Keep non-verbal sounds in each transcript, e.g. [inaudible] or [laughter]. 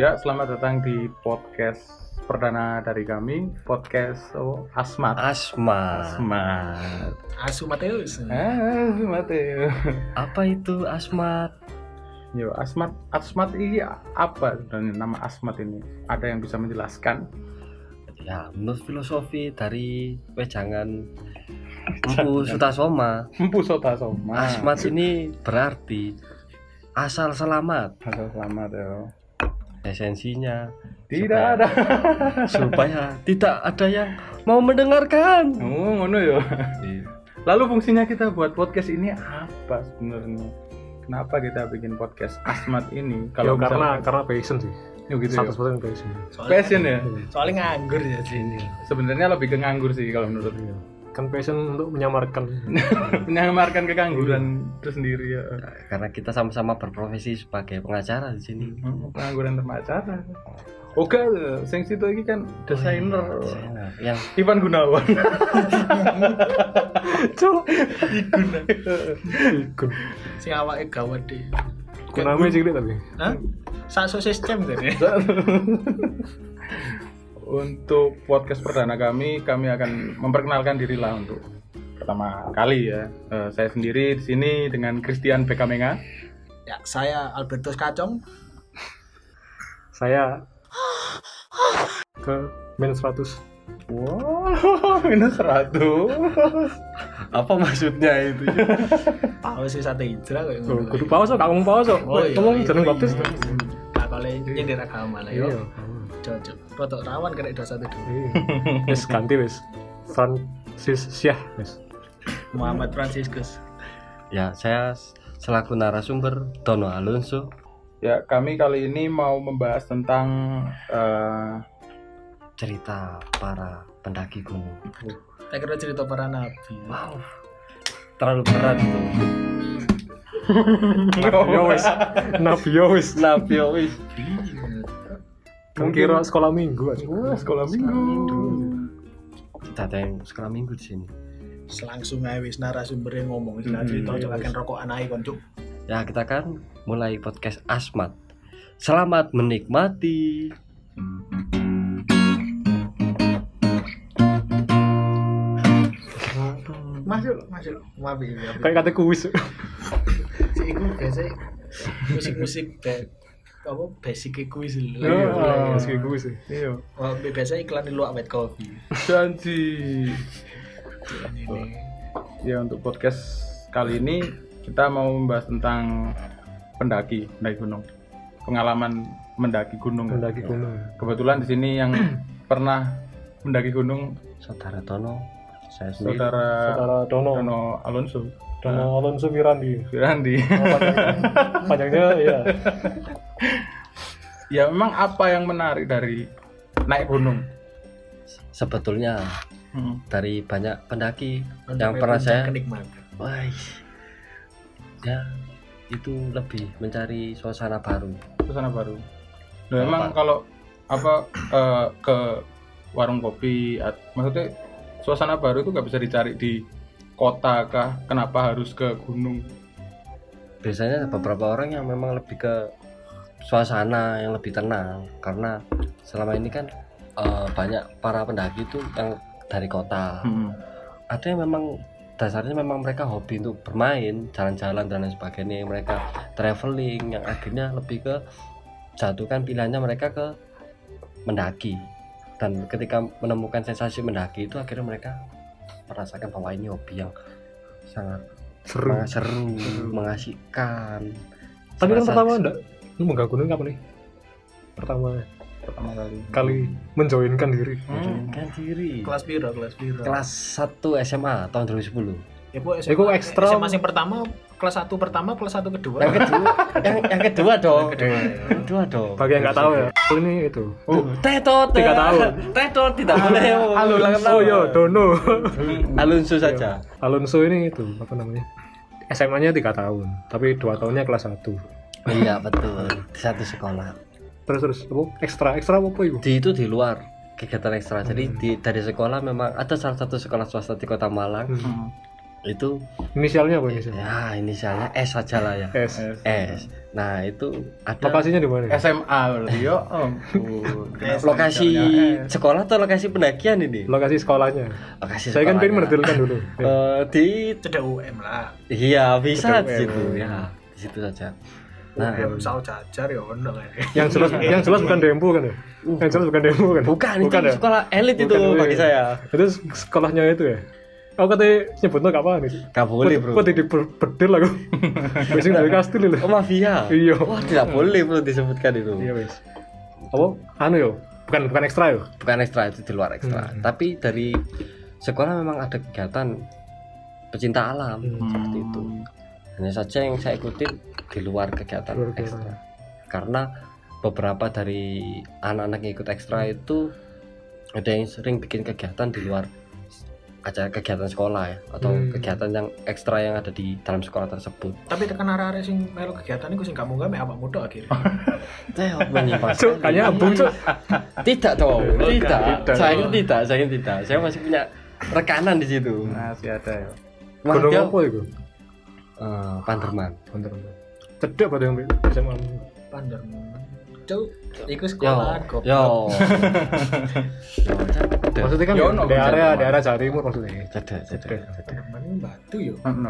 Ya, selamat datang di podcast perdana dari kami, podcast oh, Asmat. Asma. Asmat. Asu Mateus. Ah. Apa itu asmat? Yo, Asmat, Asmat ini apa sebenarnya nama Asmat ini? Ada yang bisa menjelaskan? Ya, menurut filosofi dari wejangan [laughs] Empu Sutasoma, Empu Sota Soma. asmat ini berarti asal selamat. Asal selamat ya. Esensinya Tidak Supaya- ada. [laughs] supaya tidak ada yang mau mendengarkan. Oh, ngono ya. Lalu fungsinya kita buat podcast ini apa sebenarnya? Kenapa kita bikin podcast Asmat ini? Kalau misal- karena karena passion sih. Yo, gitu ya. Satu persen passion. passion ya. Soalnya nganggur ya sini. Sebenarnya lebih ke nganggur sih kalau menurut Kan passion untuk menyamarkan. [laughs] menyamarkan kekangguran itu sendiri ya. Karena kita sama-sama berprofesi sebagai pengacara di sini. Hmm, pengangguran termacara. Oke, sing situ iki kan desainer Desainer yang Ivan Gunawan. [laughs] Cuk. Sing awake gawat deh. Kunami cilik tapi. Hah? Sak sosis cem tadi. Untuk podcast perdana kami, kami akan memperkenalkan diri lah untuk pertama kali ya. Eh, saya sendiri di sini dengan Christian Bekamenga. Ya, saya Albertus Kacong. Saya ke minus 100. Wow, [laughs] minus 100. apa maksudnya itu? Tahu sih sate hijrah kayak Oh, ngono. kudu paus kok, kamu paus kok. Oh, iya, Ngomong iya, jeneng iya. baptis. Nah, kalau nyindir agama lah Iya. yo. Cocok. Rotok rawan kena dosa itu. Iya. Wis ganti wis. Francis Syah wis. Muhammad Franciscus. Ya, saya selaku narasumber Dono Alonso Ya, kami kali ini mau membahas tentang eh, cerita para pendaki gunung. Saya kira cerita para nabi. Wow, terlalu berat itu. Yo wis. Nabi yo wis. Nabi wis. Kan kira sekolah minggu aja. Wah, sekolah minggu. Kita ada yang sekolah minggu di sini. Langsung aja wis narasumbernya ngomong. Istilah cerita iya, coba wis. kan rokokan aja kon cuk. Ya, kita kan mulai podcast Asmat. Selamat menikmati. Masuk, masuk. Maaf ya. maaf ya. Kayak kata kuis. Si iku biasa musik-musik kayak apa basic kuis lho. Oh, meski kuis. sih. Iya. Wah, biasa iklan di luar white coffee. Janji. Ini. Ya untuk podcast kali ini kita mau membahas tentang pendaki, pendaki gunung. Pengalaman mendaki gunung. Mendaki gunung. Kebetulan di sini yang [clears throat] pernah mendaki gunung Saudara Tono, saya sendiri. saudara Saudara Dono. Dono Alonso. Dono Alonso Wirandi. Firandi. Panjangnya ya. ya memang apa yang menarik dari naik gunung? Sebetulnya Hmm. dari banyak pendaki Untuk yang pernah saya kenikmatan. Wah, ya itu lebih mencari suasana baru. Suasana baru. Nah, Apa? memang kalau apa eh, ke warung kopi, at- maksudnya suasana baru itu nggak bisa dicari di kota kah? Kenapa harus ke gunung? Biasanya beberapa orang yang memang lebih ke suasana yang lebih tenang karena selama ini kan eh, banyak para pendaki itu yang dari kota. Hmm. Ada yang memang dasarnya memang mereka hobi untuk bermain, jalan-jalan dan lain sebagainya. Mereka traveling yang akhirnya lebih ke jatuhkan pilihannya mereka ke mendaki. Dan ketika menemukan sensasi mendaki itu akhirnya mereka merasakan bahwa ini hobi yang sangat Seru. sangat seru, mengasihkan. Tapi kan pertama enggak. Lu mau gunung kapan nih? Pertama Pertama kali. kali menjoinkan diri. Hmm. Kan diri. Kelas piro, kelas piro. Kelas 1 SMA tahun 2010. Ya, Bu, Iku ekstra. SMA yang pertama, kelas 1 pertama, kelas 1 kedua. Yang kedua, yang, yang kedua dong. Yang kedua. Kedua dong. Bagi yang nggak tahu ya, aku ini itu. Oh, tetot Tiga tahun. Tetot tidak boleh. [laughs] Alonso Oh, yo, Dono. [laughs] Alonso saja. Alonso ini itu apa namanya? SMA-nya tiga tahun, tapi dua tahunnya kelas 1 Iya betul. Satu sekolah. Terus terus apa? Ekstra ekstra apa itu? Di itu di luar kegiatan ekstra. Jadi di dari sekolah memang ada salah satu sekolah swasta di Kota Malang Hmm. Hmm. itu Inisialnya apa inisialnya? ya inisialnya S saja lah ya. S. S. Nah, itu ada Lokasinya di mana? SMA berarti yo ampun. Kenapa [laughs] lokasi [laughs] sekolah atau lokasi pendakian ini? Lokasi sekolahnya. Lokasi Saya kan pengen sekolahnya. mendetailkan dulu. [laughs] Eh, di Cedek UM lah. iya bisa di situ ya di situ saja nah UM sao jajar ya ono yang jelas yang jelas bukan Dempo kan ya? Yang jelas bukan Dempo kan? bukan, itu ya? sekolah elit itu Bukan, bagi iya. saya Itu sekolahnya itu ya? Aku katanya nyebutnya gak apa nih gak boleh bro Kok di bedil aku [laughs] Biasanya dari kastil itu oh mafia Iya wah tidak boleh bro disebutkan itu Iya wes Apa? Anu yo? Bukan bukan ekstra yo? bukan ekstra itu di luar ekstra Hmm. tapi dari sekolah memang ada kegiatan pecinta alam Hmm. seperti itu hanya saja yang saya ikutin di luar kegiatan Luar kegiatan. ekstra karena beberapa dari anak-anak yang ikut ekstra itu ada yang sering bikin kegiatan di luar acara kegiatan sekolah ya atau Hmm. kegiatan yang ekstra yang ada di dalam sekolah tersebut. Tapi tekan arah-arah sing melu kegiatan iku sing gak munggah mek awakmu tok akhirnya. [laughs] Saya menyimpang kayaknya abung cuk Tidak dong, [laughs] tidak. Tidak. Saya tidak, saya tidak. Saya masih punya rekanan di situ. Masih ada ya. Gunung dia apa itu? eh, Panderman. Bener Cedek pada yang SMA Pandang. Cuk, iku Yo, sekolah kok. yo. [laughs] Maksudnya kan Ya, ono di area di area Jawa Timur maksudnya Cedek, cedek, cedek. Pandang batu yo. Hmm.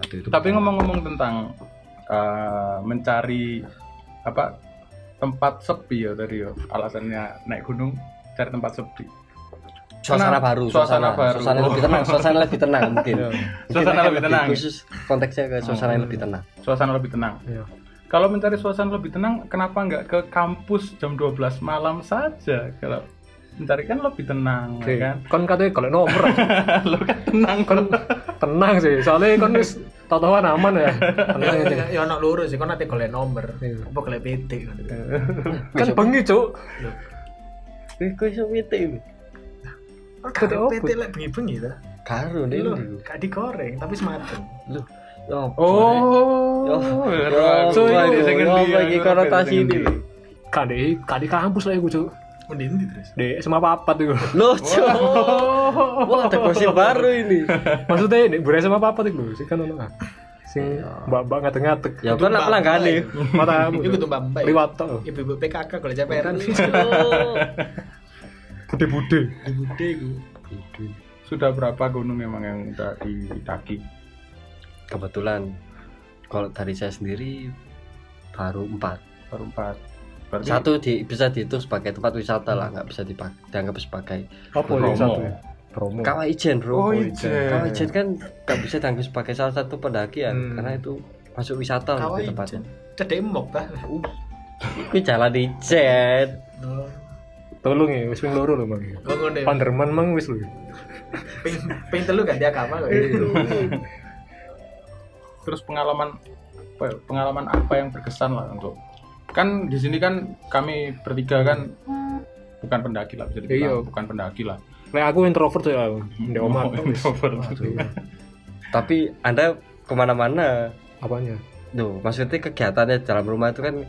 Tapi, itu Tapi ngomong-ngomong tentang eh, mencari apa tempat sepi ya tadi ya alasannya naik gunung cari tempat sepi. suasana baru, Suasana suasana, baru. suasana lebih tenang, suasana lebih tenang mungkin. Suasana lebih tenang. Khusus konteksnya ke suasana yang lebih tenang. Suasana lebih tenang. Iya. Kalau mencari suasana lebih tenang, kenapa nggak ke kampus jam 12 malam saja? Kalau mencari kan lebih tenang, Oke, ya kan? kan katanya kalau nomor [laughs] Lo kan tenang kan tenang sih soalnya kan wis tau-tauan aman ya tenang Ya ya ono loro sih, kon ate golek nomor. Iya. Apa golek PT kan. [laughs] kan bengi cuk Eh, iso meeting? Kan apa? PT lek bengi-bengi ta. Karo nih. Lho, gak digoreng tapi semateng. Lu. Yo. Oh, Yo. so Yo, ini yo, sing yo, ngendi, apa iki yo, konotasi sing ini? ngendi? kan di kan di kampus lah iku cuk Mending terus. di SMA papat itu Loh, Cok. Wah, ada gosip baru ini. [laughs] maksudnya di bure SMA papat itu sih kan ono ah. sing mbak-mbak ngatek-ngatek Ya kan lah pelanggan nih. mata Iku tuh Mbak Mbak. liwat tok Ibu-ibu PKK golek CPR. bude-bude Bude iku. Sudah berapa gunung memang yang udah didaki? Kebetulan kalau dari saya sendiri baru empat. Baru empat. Berarti Satu di, bisa dihitung sebagai tempat wisata lah, nggak bisa dipak, dianggap sebagai apa Promo. yang satu ya promo kawah ijen bro. Oh, ijen. Kawah ijen kan nggak bisa dianggap sebagai salah satu pendakian Hmm. karena itu masuk wisata lebih ijen. tepatnya. Cedek mok ta. Itu jalan ijen. Oh, tolong ya wis ping loro lho mang oh, ya. Panderman mang wis lho Ping ping telu ganti agama kok. [laughs] terus pengalaman apa ya, pengalaman apa yang berkesan lah untuk kan di sini kan kami bertiga kan bukan pendaki lah bisa dibilang Iya. bukan pendaki lah Nek aku introvert ya di omah Oh, introvert. Tapi anda ke mana-mana apanya Duh, maksudnya kegiatannya dalam rumah itu kan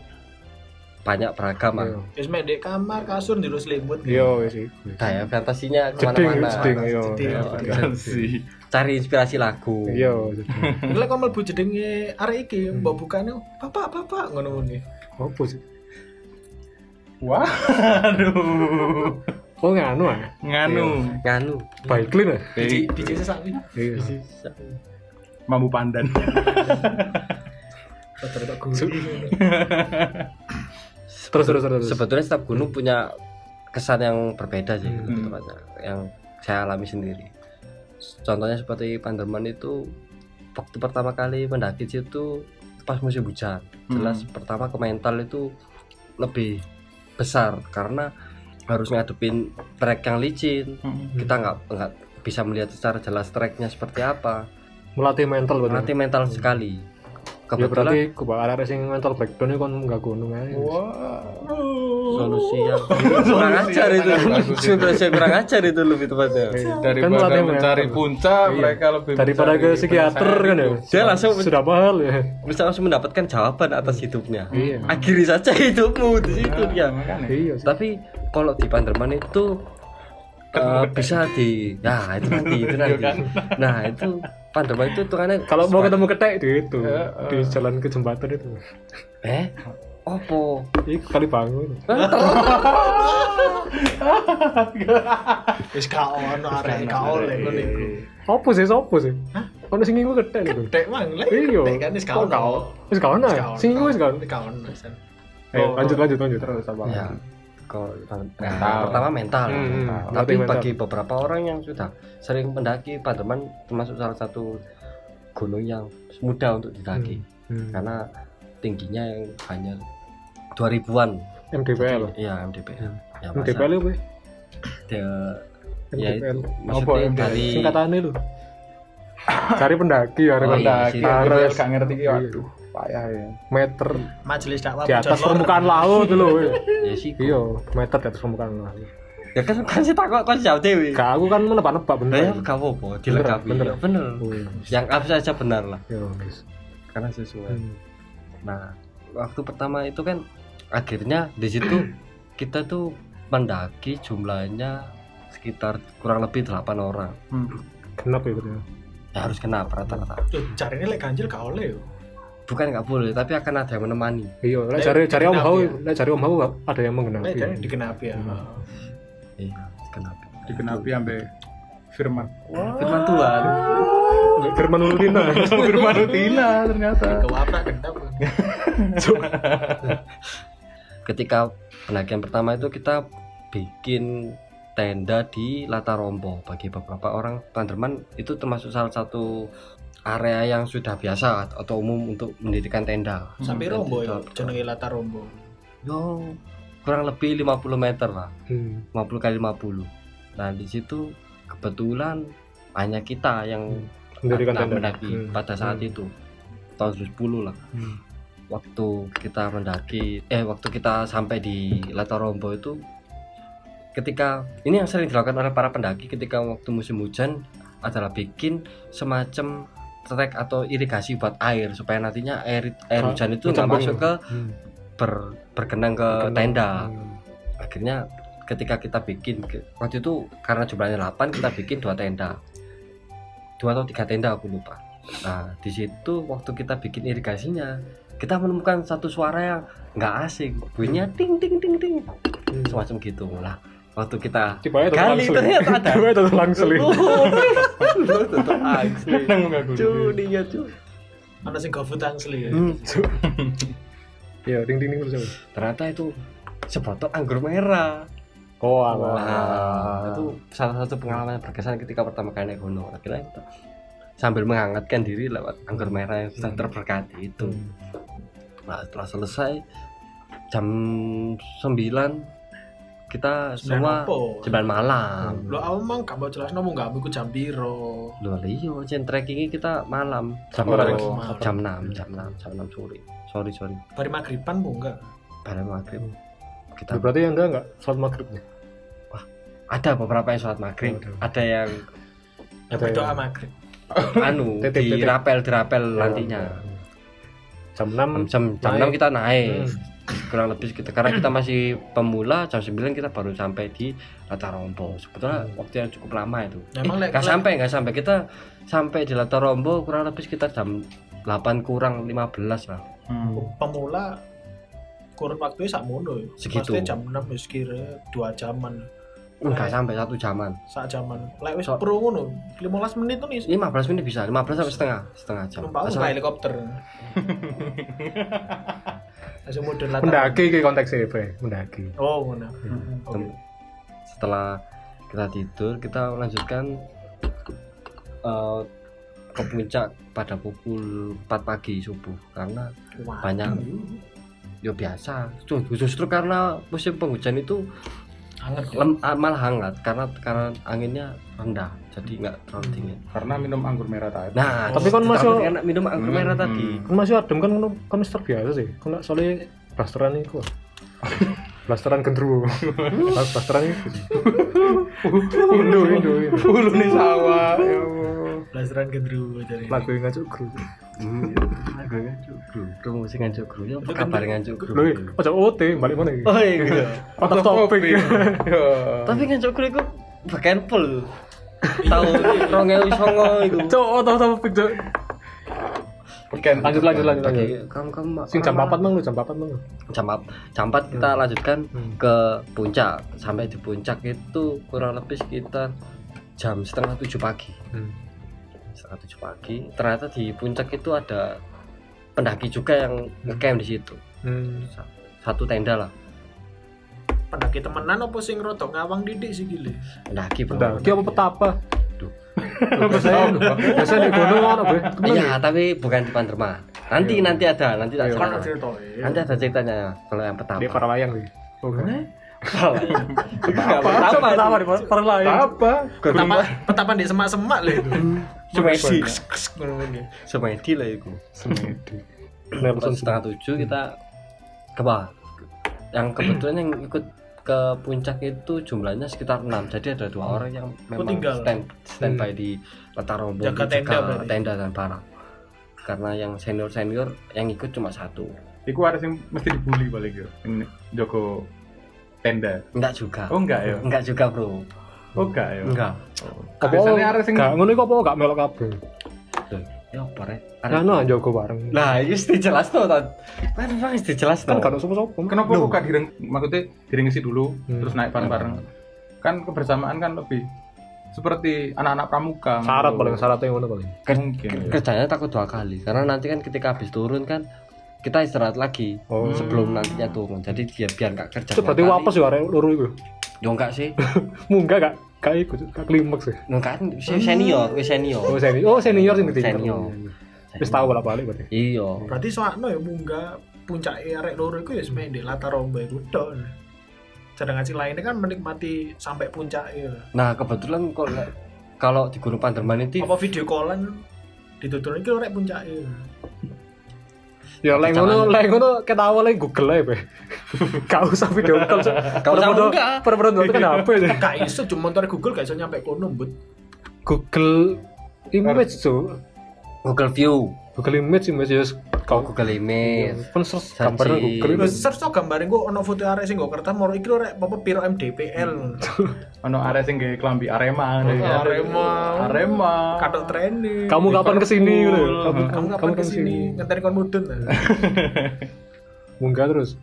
banyak beragam Iya. ah. Wis mek ndek kamar kasur ndek selimut. iya wis iku Nah, ya, fantasinya jeding ke mana-mana jeding iya Jeding. iya. Sih cari inspirasi lagu iya jeding Lek kon mlebu jedenge arek iki mbok bukane bapak bapak ngono ngene. Apa sih? Wah aduh oh nganu ah? Nganu. Nganu. Baik clean ah? Biji biji sesawi. iya. Mambu pandan. [laughs] Terus terus terus sebetulnya setiap gunung punya kesan yang berbeda sih Hmm. tepatnya, yang saya alami sendiri. Contohnya seperti Panderman itu waktu pertama kali mendaki situ pas musim hujan. Jelas pertama ke mental itu lebih besar karena harus ngadepin trek yang licin. Hmm. kita nggak nggak bisa melihat secara jelas treknya seperti apa. Melatih mental berarti nanti mental sekali ya kebetulan berarti ku bakal ada sing mental breakdown itu kan nggak gunung aja wah solusi yang [laughs] kurang ajar itu. Solusi yang kurang ajar itu lebih tepatnya. Daripada melatih mencari puncak Iya. mereka lebih daripada ke psikiater kan ya? dia langsung sudah mahal ya. Bisa langsung mendapatkan jawaban atas hidupnya. Iya. Akhiri saja hidupmu di situ ya makanya. iya sih. tapi kalau di Panderman itu eh, gede. bisa di nah itu nanti itu [laughs] nanti. Iya kan? nah itu Pandeman itu tukannya Kalau mau ketemu ketek di itu, Eh, di eh. jalan ke jembatan itu. eh opo Ih, kali bangun. [laughs] Wis gak ono arek gak oleh iku. Apa sih, sopo sih? Hah? Ono sing iku ketek lho. Dek mang lek. Iya. Kan wis gak ono. gak ono? Wis gak ono ya? Sing iku wis gak ono. Wis gak ono. Eh, lanjut lanjut lanjut. terus apa ya kalau Mental. pertama mental, Hmm, mental. hmm, tapi mental. bagi beberapa orang yang sudah sering mendaki Pandeman termasuk salah satu gunung yang mudah untuk didaki Hmm. karena tingginya yang hanya 2000-an MDPL. iya MDPL ya, masa MDPL apa? dia- ya MDPL. itu Apa maksudnya MDPL? dari Singkatannya lho. [coughs] Cari pendaki ya, Oh, iya, Pendaki. MDPL Harus. gak ngerti ki Iya. waduh payah ya meter Majelis dakwah di atas permukaan laut dulu. [laughs] ya sih Iya, meter di atas permukaan laut. ya kan kan sih takut kan jauh dewi Gak aku kan menebak-nebak ya bener. gak apa-apa dilengkapi bener. Ya, bener Oh, iya. yang apa saja benar lah Ya, guys. karena sesuai Hmm. Nah, waktu pertama itu kan akhirnya di situ [clears throat] kita tuh mendaki jumlahnya sekitar kurang lebih 8 orang. Kenapa itu ya? Ya harus kena rata-rata. Tuh, carine lek ganjil gak oleh yo. Bukan nggak boleh, tapi akan ada yang menemani. Iya, Lek cari cari Om Hau, ya? lek cari Om Hau ada yang Lek menggenapi. jane digenapi ya. Hmm. Iya, kenapa? dikenapi sampai Firman Firman Tuhan. Firman Uludina. [laughs] Firman Rutina ternyata Kewaprak gendam. [laughs] Ketika pendakian pertama itu kita bikin tenda di latar rombo bagi beberapa orang Panderman itu termasuk salah satu area yang sudah biasa atau umum untuk mendirikan tenda. Sampai Dan rombo yo, jenenge latar rombo. Yo, kurang lebih 50 meter lah, Hmm. 50 kali 50. Nah, di situ kebetulan hanya kita yang Mendirikan akan tenda. mendaki Hmm. pada saat Hmm. itu. Tahun 2010 lah. Hmm. Waktu kita mendaki eh waktu kita sampai di Latar Rombo itu ketika ini yang sering dilakukan oleh para pendaki ketika waktu musim hujan adalah bikin semacam trek atau irigasi buat air supaya nantinya air air hujan itu nggak masuk ke Hmm. ber- bergenang ke Berkenang. tenda. Hmm. akhirnya ketika kita bikin waktu itu karena jumlahnya 8 kita bikin dua tenda. Dua atau tiga tenda aku lupa. Nah di situ waktu kita bikin irigasinya kita menemukan satu suara yang nggak asing. Bunyinya ting ting ting ting. Hmm. semacam gitu. Lah waktu kita Kali ternyata ada. Tiba aja langsung. Oh, tetep asli Nang aku. cudinya cu Ana sing GoFood asli ya. Hmm, [laughs] Iya, ding ding ding terus. ternyata itu sebotol anggur merah Oh, itu salah satu pengalaman yang berkesan ketika pertama kali naik gunung. Akhirnya kita sambil menghangatkan diri lewat anggur merah yang sudah terberkati itu. Hmm. Nah, setelah selesai jam 9 kita semua? 9 malam. Lo aku mang gak mau jelas nomu gak iku jam piro. Loh, iya, jen trekking kita malam jam Oh, oh, jam 6, jam 6, jam 6 sore. Sorry, sorry. Bari maghriban bu enggak? Pada maghrib. Kita Ya, berarti Anda enggak sholat maghrib nih? ada beberapa yang sholat maghrib, Oh, ada yang Ya Ada berdoa yang- maghrib. [coughs] anu Titip, titip. dirapel dirapel nantinya. Jam 6 jam jam naik. 6 kita naik Hmm. Kurang lebih kita karena kita masih pemula jam 9 kita baru sampai di Latar Rombo sebetulnya Hmm. waktu yang cukup lama itu Memang eh, lek- sampai nggak sampai kita sampai di Latar Rombo kurang lebih sekitar jam 8 kurang 15 lah Hmm. Pemula kurun waktunya sak mono ya. Segitu. Maksudnya jam 6 wis kira 2 jaman. nggak Eh. sampai satu jaman Sak jaman. Lek wis So- pro ngono, 15 menit tuh nih. 15 menit bisa 15 sampai setengah setengah jam numpak helikopter. [laughs] Langsung mudun latar. mendaki ke konteksnya apa? Mendaki. Oh, ngono. Hmm. Oke. setelah kita tidur kita lanjutkan eh, ke puncak pada pukul 4 pagi subuh karena Wah. banyak ya biasa Ju- justru karena musim penghujan itu Hangat ya. lem, ah, malah hangat karena karena anginnya rendah jadi nggak terlalu dingin Karena minum anggur merah tadi. nah Tapi kan masuk- enak minum anggur merah Hmm. tadi Kan masih adem kan kan kan terbiasa sih. Kan soalnya blasteran itu. [laughs] blasteran gendruwo. [laughs] blasteran itu. Indo Indo Indo. Ulu nih sawah. Ya Allah. Blasteran gendruwo jadi. Lagu yang ngacuk Hmm, promosi ngancuk gru ya apa kabar kan- ngancuk gru Loh, ojo OT balik mana iki? oh iya Out of. Ya. tapi ngancuk gru itu bagian full tahun 2009 iku. Cok, oh, tahu tahu pik, Cok. Weekend. Lanjut lanjut lanjut lanjut. Kamu kamu Sing jam 4 mang lu, jam 4 mang. jam ap- jam 4 kita lanjutkan Hmm. ke puncak sampai di puncak itu kurang lebih sekitar jam setengah tujuh pagi Hmm. Setengah tujuh pagi ternyata di puncak itu ada pendaki juga yang ngecamp di situ Hmm. Sa- satu tenda lah pendaki temenan apa sing rodok ngawang didik sih gile pendaki bro Udah, ki apa petapa? [laughs] Biasanya di gunung ono, Be. iya tapi bukan di Panderma nanti Iya. nanti ada nanti tak Iya. kan cerita. cerita nanti ada ceritanya kalau yang Di pertama para layang sih. Oke. Apa? Apa pertama di para layang? Apa? petapa petapa di semak-semak lah itu Semedi Ngono iki. Semedi lah itu Semedi. Pas Nelson setengah tujuh kita ke bawah. Yang kebetulan yang ikut ke puncak itu jumlahnya sekitar enam. Jadi ada dua orang yang memang tinggal? stand standby di latar rombong Jaga di tenda jaga tenda dan barak karena yang senior senior yang ikut cuma satu. Iku ada yang mesti dibully paling ya. Yang Joko tenda. enggak juga. Oh enggak ya? enggak juga bro Oh enggak ya? enggak Biasanya ada sing Gak ngono iku apa gak melok kabeh. ya apa rek Nah, no jago bareng. nah itu mesti jelas tuh kan kan memang mesti jelas Kan tuh gak ono sapa-sapa. Kenapa kok gak direng maksudnya diringisi dulu Hmm. terus naik bareng-bareng? Kan kebersamaan kan lebih seperti anak-anak pramuka. Syarat paling syaratnya ngono paling. mungkin. ya. kerjanya takut dua kali karena nanti kan ketika habis turun kan kita istirahat lagi Oh. sebelum nantinya turun jadi biar biar nggak kerja Itu berarti wapas ya arek loro ya enggak sih. [laughs] Munggah gak gak ikut gak klimaks ya. enggak kan senior wis senior. Oh senior, oh senior sing ditinggal. Senior. Wis tahu bolak-balik berarti. iya. Berarti soalnya ya munggah puncak arek loro iku ya semedi latar romba iku tok. Sedangkan si lainnya kan menikmati sampai puncak ya. Nah kebetulan kok le- kalau di Gunung Panderman itu apa video callan ditutur iki arek puncak ya Ya lek ngono, lek ngono ketawa lek Google ae, Be. [laughs] Gak usah video call. Gak usah munggah. Pada-pada nonton kan HP gak iso cuma motor Google gak iso nyampe kono but Google Image tuh. Google View Google Image Image ya kau Google Image Kan search Searching. gambarnya Google search to gambarin gua ono foto arek sing nggo kertas moro iki lho rek apa piro MDPL [laughs] Ono arek sing gawe klambi Arema. ya. Arema. Arema. katok training Kamu kapan ke sini gitu? Kamu, kapan ke sini ngenteni kon mudun [laughs] Munggah terus.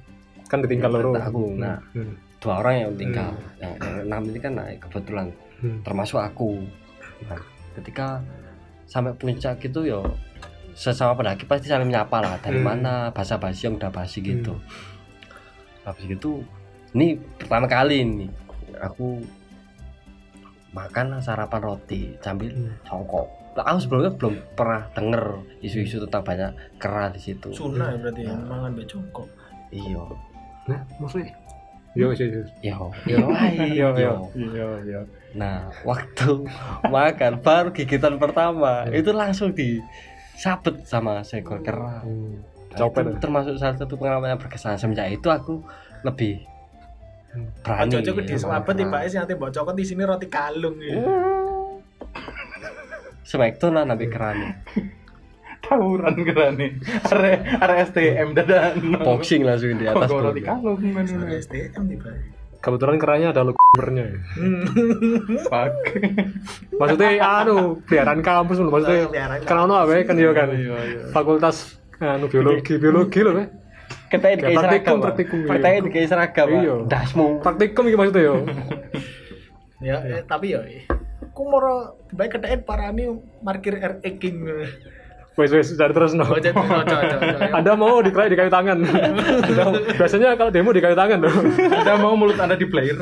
Kan ditinggal loro. aku nah Hmm. dua orang yang tinggal yang, yang enam ini kan naik kebetulan Hmm. termasuk aku nah, ketika sampai puncak gitu yo sesama pendaki pasti saling menyapa lah dari Hmm. mana bahasa basi yang udah basi gitu habis gitu ini pertama kali nih aku makan sarapan roti sambil Hmm. congkok aku sebelumnya belum pernah denger isu-isu tentang banyak kera di situ sunah ya berarti mangan mbek jongkok iya Nah, maksudnya? Yo, yo, yo. yo yo Yo, yo. yo. Iya, iya. Nah, waktu [laughs] makan baru gigitan pertama itu langsung disabet sama seekor kera. Hmm. Nah, Copet itu ya? termasuk salah satu pengalaman yang berkesan semenjak itu aku lebih berani. aja aja di kera. tiba sih nanti mbok cokot di sini roti kalung ya Smackdown lah nabi kerani. Tawuran kerane. Are are STM dadan. Boxing langsung di atas. Kok roti kalung STM tiba Kebetulan keranya ada logomernya ya. Fuck. Maksudnya anu, peliharaan kampus lho maksudnya. Peliharaan Kan ono apa kan yo kan. Iya, iya. Fakultas anu biologi, biologi lho, Be. Kita di Kayak praktikum, seragam. praktikum, iya. Prakteknya di seragam. Iya. Dasmu. Praktikum iki maksudnya yo. ya eh, tapi ya eh, aku moro baik keteen parani parkir RE King Wes wes cari terus no. oh jadi cocok cocok Anda mau dikerai di kayu tangan. [laughs] Biasanya kalau demo di kayu tangan loh. Anda mau mulut Anda di player.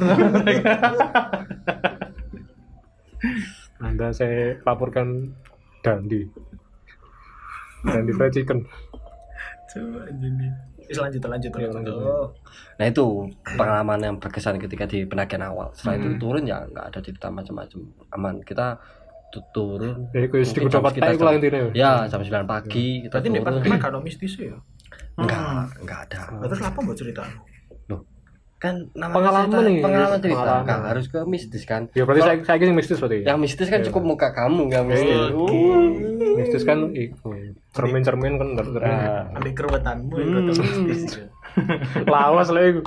Anda saya laporkan Dandi. Dandi fried chicken. coba jadi Is, lanjut lanjut lanjut lanjut. oh Nah itu pengalaman yang berkesan ketika di pendakian awal. Setelah itu Hmm. turun ya nggak ada cerita macam-macam. Aman. Kita turun. Ya iku jam- intine. Ya jam 9 pagi kita berarti turun. kan kan mistis ya Enggak, enggak ada. Terus apa mbok cerita Kan namanya Pengalaman cerita- nih. Pengalaman cerita. Pengalaman. Enggak harus ke mistis kan. Ya berarti saya saya yang mistis berarti. Yang mistis kan Iya. cukup muka kamu enggak mistis. Iya. Uh. mistis kan iku. Cermin-cermin kan ndak Nah, ambil keruwetanmu itu Hmm. mistis [laughs] lawas lah iku.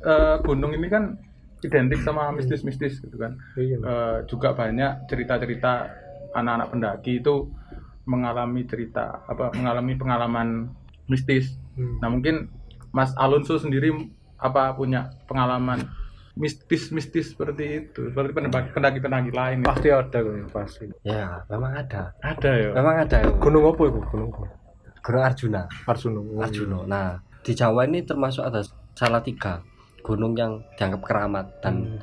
Eh, gunung ini kan identik sama mistis-mistis gitu kan Iya. Eh, juga banyak cerita-cerita anak-anak pendaki itu mengalami cerita apa mengalami pengalaman mistis Hmm. nah mungkin Mas Alonso sendiri apa punya pengalaman mistis-mistis seperti itu seperti pendaki- pendaki-pendaki lain Pasti ada kok ya, pasti. Ya, memang ada. ada ya Memang ada. Gunung apa itu? Gunung apa? Gunung Arjuna. Arjuna. Oh, Arjuna. Nah, di Jawa ini termasuk ada salah tiga gunung yang dianggap keramat dan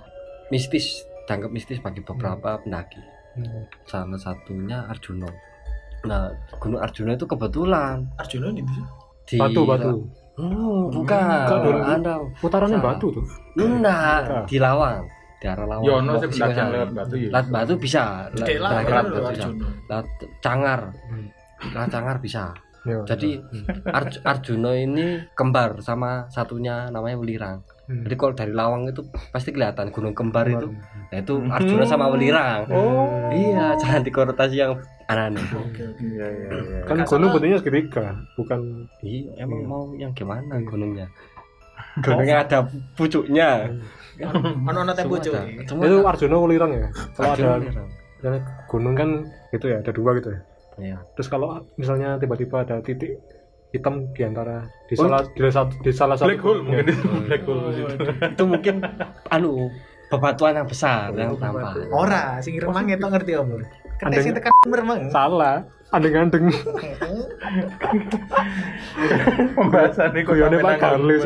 mistis, dianggap mistis bagi beberapa pendaki. Hmm. Salah satunya Arjuna. Nah, Gunung Arjuna itu kebetulan Arjuna di sini. di Batu batu. Hmm, bukan. Bukan dong. Anda. Putarannya Salah. batu tuh. Enggak, Bukan. di Lawang. Di arah Lawang. Yono sih pendakian Singosari. lewat batu ya Lewat batu bisa. Lewat batu bisa. Lewat Cangar. Hmm. Lewat Cangar bisa. Ya. Jadi Arj- Arjuna ini kembar sama satunya namanya Welirang. Hmm. Jadi kalau dari Lawang itu pasti kelihatan gunung kembar itu. Hmm. Nah, itu Arjuna sama Welirang. oh Iya, jangan dikonotasi yang aneh. Oke oke. iya iya iya Kan gunung bentuknya segitiga, bukan Iya, emang Iya. mau yang gimana gunungnya? [laughs] Gunungnya ada pucuknya. Ono ono ada. Semua itu. Arjuna Welirang ya. Kalau ada misalnya gunung kan gitu ya, ada dua gitu ya. Iya. Terus kalau misalnya tiba-tiba ada titik hitam di antara di Oh. salah di salah, di salah satu black hole mungkin itu [laughs] black hole di situ. Itu mungkin anu bebatuan yang besar yang tampak. Ora, sing ireng mang etok ngerti om. Andeng- sing tekan meremang. Salah, andeng-andeng. pembahasan ini Guyone Pak Carles.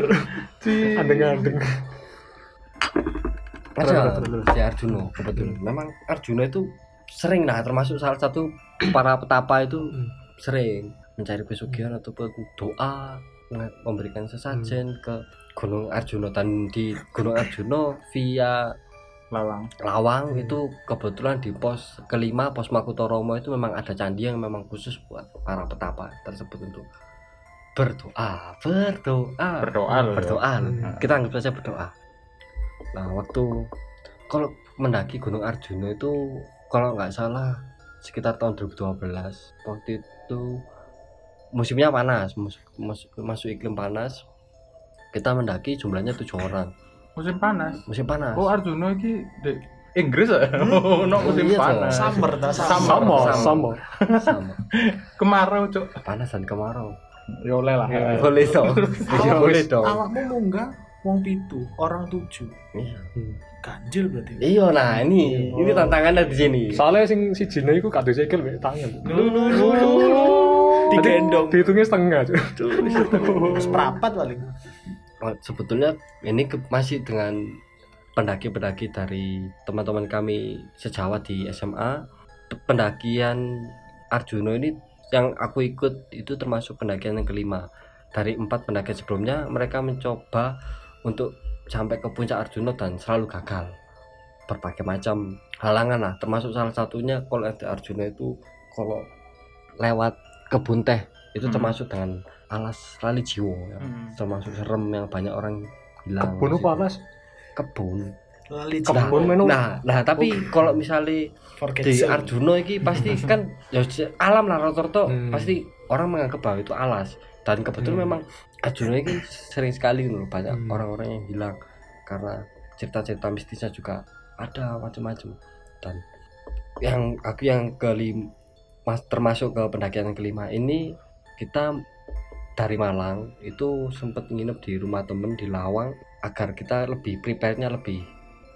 Ci. Andeng-andeng. Ada terus. di Arjuna kebetulan. Memang Arjuna itu sering nah termasuk salah satu para petapa itu Hmm. sering mencari pesugihan ataupun doa memberikan sesajen Hmm. ke Gunung Arjuna dan di Gunung Arjuna via lawang Lawang Hmm. itu kebetulan di pos kelima pos Makutoromo itu memang ada candi yang memang khusus buat para petapa tersebut untuk berdoa berdoa berdoa loh ya. berdoa loh. Hmm. kita anggap saja berdoa nah waktu kalau mendaki Gunung Arjuna itu kalau nggak salah sekitar tahun 2012 waktu itu musimnya panas mus- mus- masuk iklim panas kita mendaki jumlahnya tujuh orang. Musim panas? Musim panas. Oh Arjuna ini di Inggris ya? [laughs] Oh no musim Iya, panas. Summer ta? Summer. Sama, Sama. sama. sama kemarau cok panas dan kemarau. Ya oleh lah. Ya. boleh dong. [laughs] Iya, boleh dong. Awakmu munggah wong pitu, orang tujuh. iya Ganjil berarti. iya nah ini ini tantangannya di sini Soalnya sing si Jina itu kado sikil mek tangan. Digendong. Dihitungnya setengah. Cuk. Seprapat paling. Oh, sebetulnya ini ke- masih dengan pendaki-pendaki dari teman-teman kami sejawat di SMA pendakian Arjuna ini yang aku ikut itu termasuk pendakian yang kelima dari empat pendakian sebelumnya mereka mencoba untuk sampai ke puncak Arjuna dan selalu gagal berbagai macam halangan lah termasuk salah satunya kalau di Arjuna itu kalau lewat kebun teh itu Hmm. termasuk dengan alas lali jiwo ya Hmm. termasuk serem yang banyak orang bilang Kebun apa alas? kebun Lali Kebun nah, menu. nah, nah tapi kalau misalnya Forget di. Arjuna ini pasti [laughs] kan ya alam lah rata-rata Hmm. pasti orang menganggap bahwa itu alas dan kebetulan Hmm. memang Arjuna ini sering sekali loh banyak Hmm. orang-orang yang hilang karena cerita-cerita mistisnya juga ada macam-macam dan yang aku yang kelima mas termasuk ke pendakian yang kelima ini kita dari Malang itu sempat nginep di rumah temen di Lawang agar kita lebih prepare-nya lebih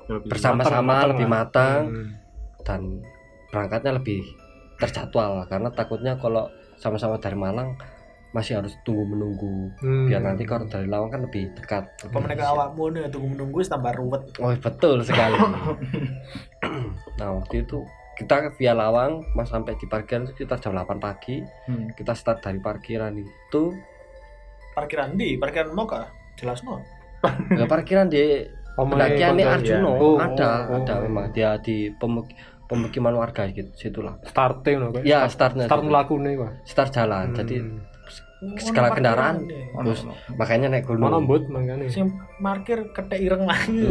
Lebih bersama-sama matang lebih matang Hmm. dan berangkatnya lebih terjadwal karena takutnya kalau sama-sama dari Malang masih harus tunggu menunggu Hmm. biar nanti kalau dari Lawang kan lebih dekat Apa menega awakmu nih tunggu menunggu tambah ruwet. oh betul sekali [laughs] [clears throat] nah waktu itu kita via Lawang mas sampai di parkiran itu sekitar jam 8 pagi Hmm. kita start dari parkiran itu Parkiran di, parkiran Moka. Jelas no. ya [laughs] parkiran di pendakian konten, Arjuna ya. Oh, ada oh, ada oh. memang dia di pemuk- pemukiman warga gitu situlah Starting loh, kayak ya start, startnya start melakukan start jalan Hmm. jadi Skala kendaraan. Terus, makanya naik gunung Mana mbut mangane. Sing parkir ketek ireng lagi.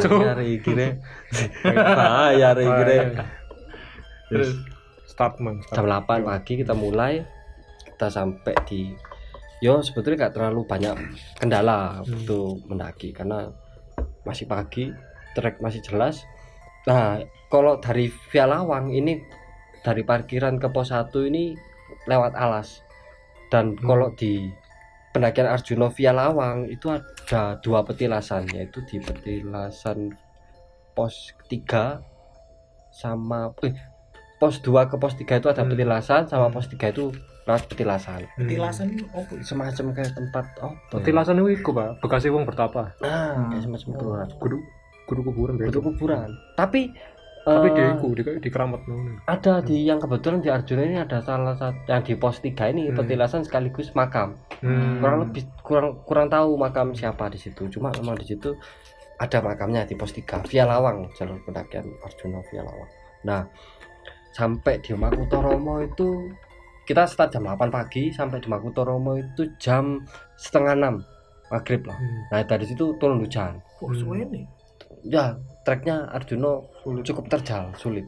bayar iki re bayar iki re Terus start man. Start. jam 8 pagi kita mulai kita sampai di yo sebetulnya nggak terlalu banyak kendala Hmm. untuk mendaki karena masih pagi trek masih jelas nah kalau dari Via Lawang ini dari parkiran ke pos 1 ini lewat alas dan Hmm. kalau di pendakian Arjuna Via Lawang itu ada dua petilasan yaitu di petilasan pos 3 sama eh, pos 2 ke pos 3 itu ada Hmm. petilasan sama pos 3 itu lewat petilasan Petilasan opo? semacam kayak tempat oh Petilasan itu iku, Pak. Bekasnya wong bertapa. nah kayak semacam itu lah. Kudu kudu kuburan berarti. kuburan tapi Tapi eh, dia iku di, di keramat ada di yang kebetulan di Arjuna ini ada salah satu yang di pos 3 ini Hmm. petilasan sekaligus makam Hmm. kurang lebih kurang kurang tahu makam siapa di situ cuma memang di situ ada makamnya di pos 3 via Lawang jalur pendakian Arjuna via Lawang nah sampai di Makutoromo itu kita start jam 8 pagi sampai di Makutoromo itu jam setengah 6 maghrib lah Hmm. nah dari situ turun hujan Oh, nih. ya treknya Arjuna cukup terjal sulit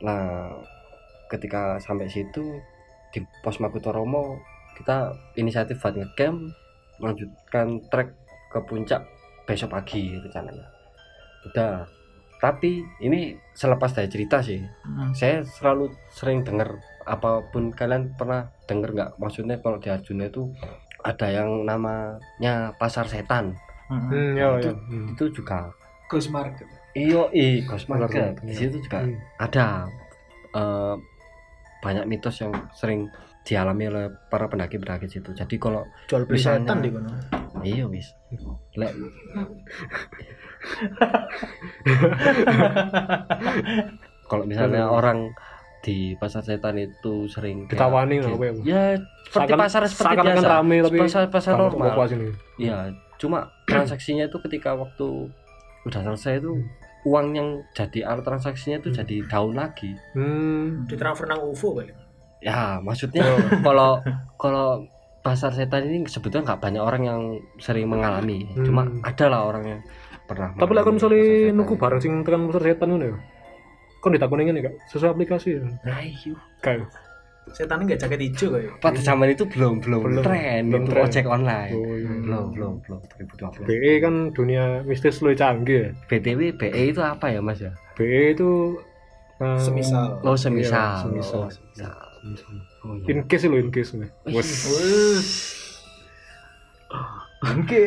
nah ketika sampai situ di pos Makutoromo kita inisiatif buat ngecamp melanjutkan trek ke puncak besok pagi rencananya udah tapi ini selepas dari cerita sih Hmm. saya selalu sering dengar apa pun kalian pernah dengar nggak maksudnya kalau di Arjuna itu ada yang namanya pasar setan Hmm. Hmm, ya, Itu- ya. Hmm. itu juga Ghost Market. Iyo, i Ghost Market, Market. Di situ juga Hmm. ada eh, banyak mitos yang sering dialami oleh para pendaki-pendaki situ. Jadi kalau Jual beli Misalnya- setan di kono. iya wis, lek kalau misalnya Hmm. orang di pasar setan itu sering Ditawani gitu. lah, apa ya? ya seperti Seakan- pasar seperti biasa rame tapi pasar pasar normal? Iya, cuma transaksinya itu ketika waktu udah selesai itu uang yang jadi alat transaksinya itu Hmm. jadi daun lagi. Hmm. Ditransfer nang UFO kali. Ya, maksudnya [laughs] kalau kalau pasar setan ini sebetulnya nggak banyak orang yang sering mengalami. Hmm. Cuma ada lah orang yang pernah. Tapi lah kan pasar misalnya ini. barang sing tekan pasar setan ngono ya. Kon ditakoni ngene gak? Sesuai aplikasi ya. Nah, iya. Kayak Setan nggak jaket hijau kayak. Pada zaman itu belum belum, Belum, tren belum tren. ojek online. oh, iya. Belum belum belum 2020. BE kan dunia mistis lu canggih ya. BTW BE itu apa ya Mas ya? BE itu eh, Semisal. Oh semisal. Iya, semisal. Oh, semisal. semisal. Oh, iya. In case lo in case. Wes. Oke.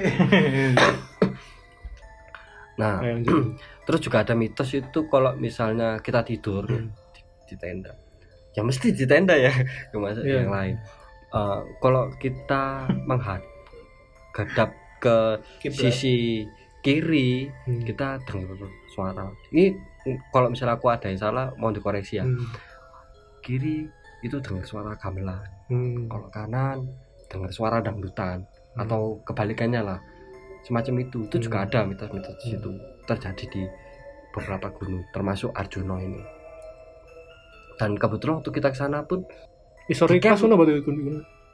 Nah, Ayo, lanjut. [clears throat] terus juga ada mitos itu kalau misalnya kita tidur Hmm. di, di tenda ya mesti di tenda ya [laughs] Nggak masuk Iya. yang lain Eh, kalau kita menghadap ke Kiblat. sisi kiri Hmm. kita dengar suara ini mm, kalau misalnya aku ada yang salah mau dikoreksi ya Hmm. kiri itu dengar suara gamelan Hmm. kalau kanan dengar suara dangdutan atau kebalikannya lah semacam itu itu juga Hmm. ada mitos-mitos di situ terjadi di beberapa gunung termasuk Arjuna ini dan kebetulan waktu kita ke sana pun Historikas Kayak- ngono berarti itu.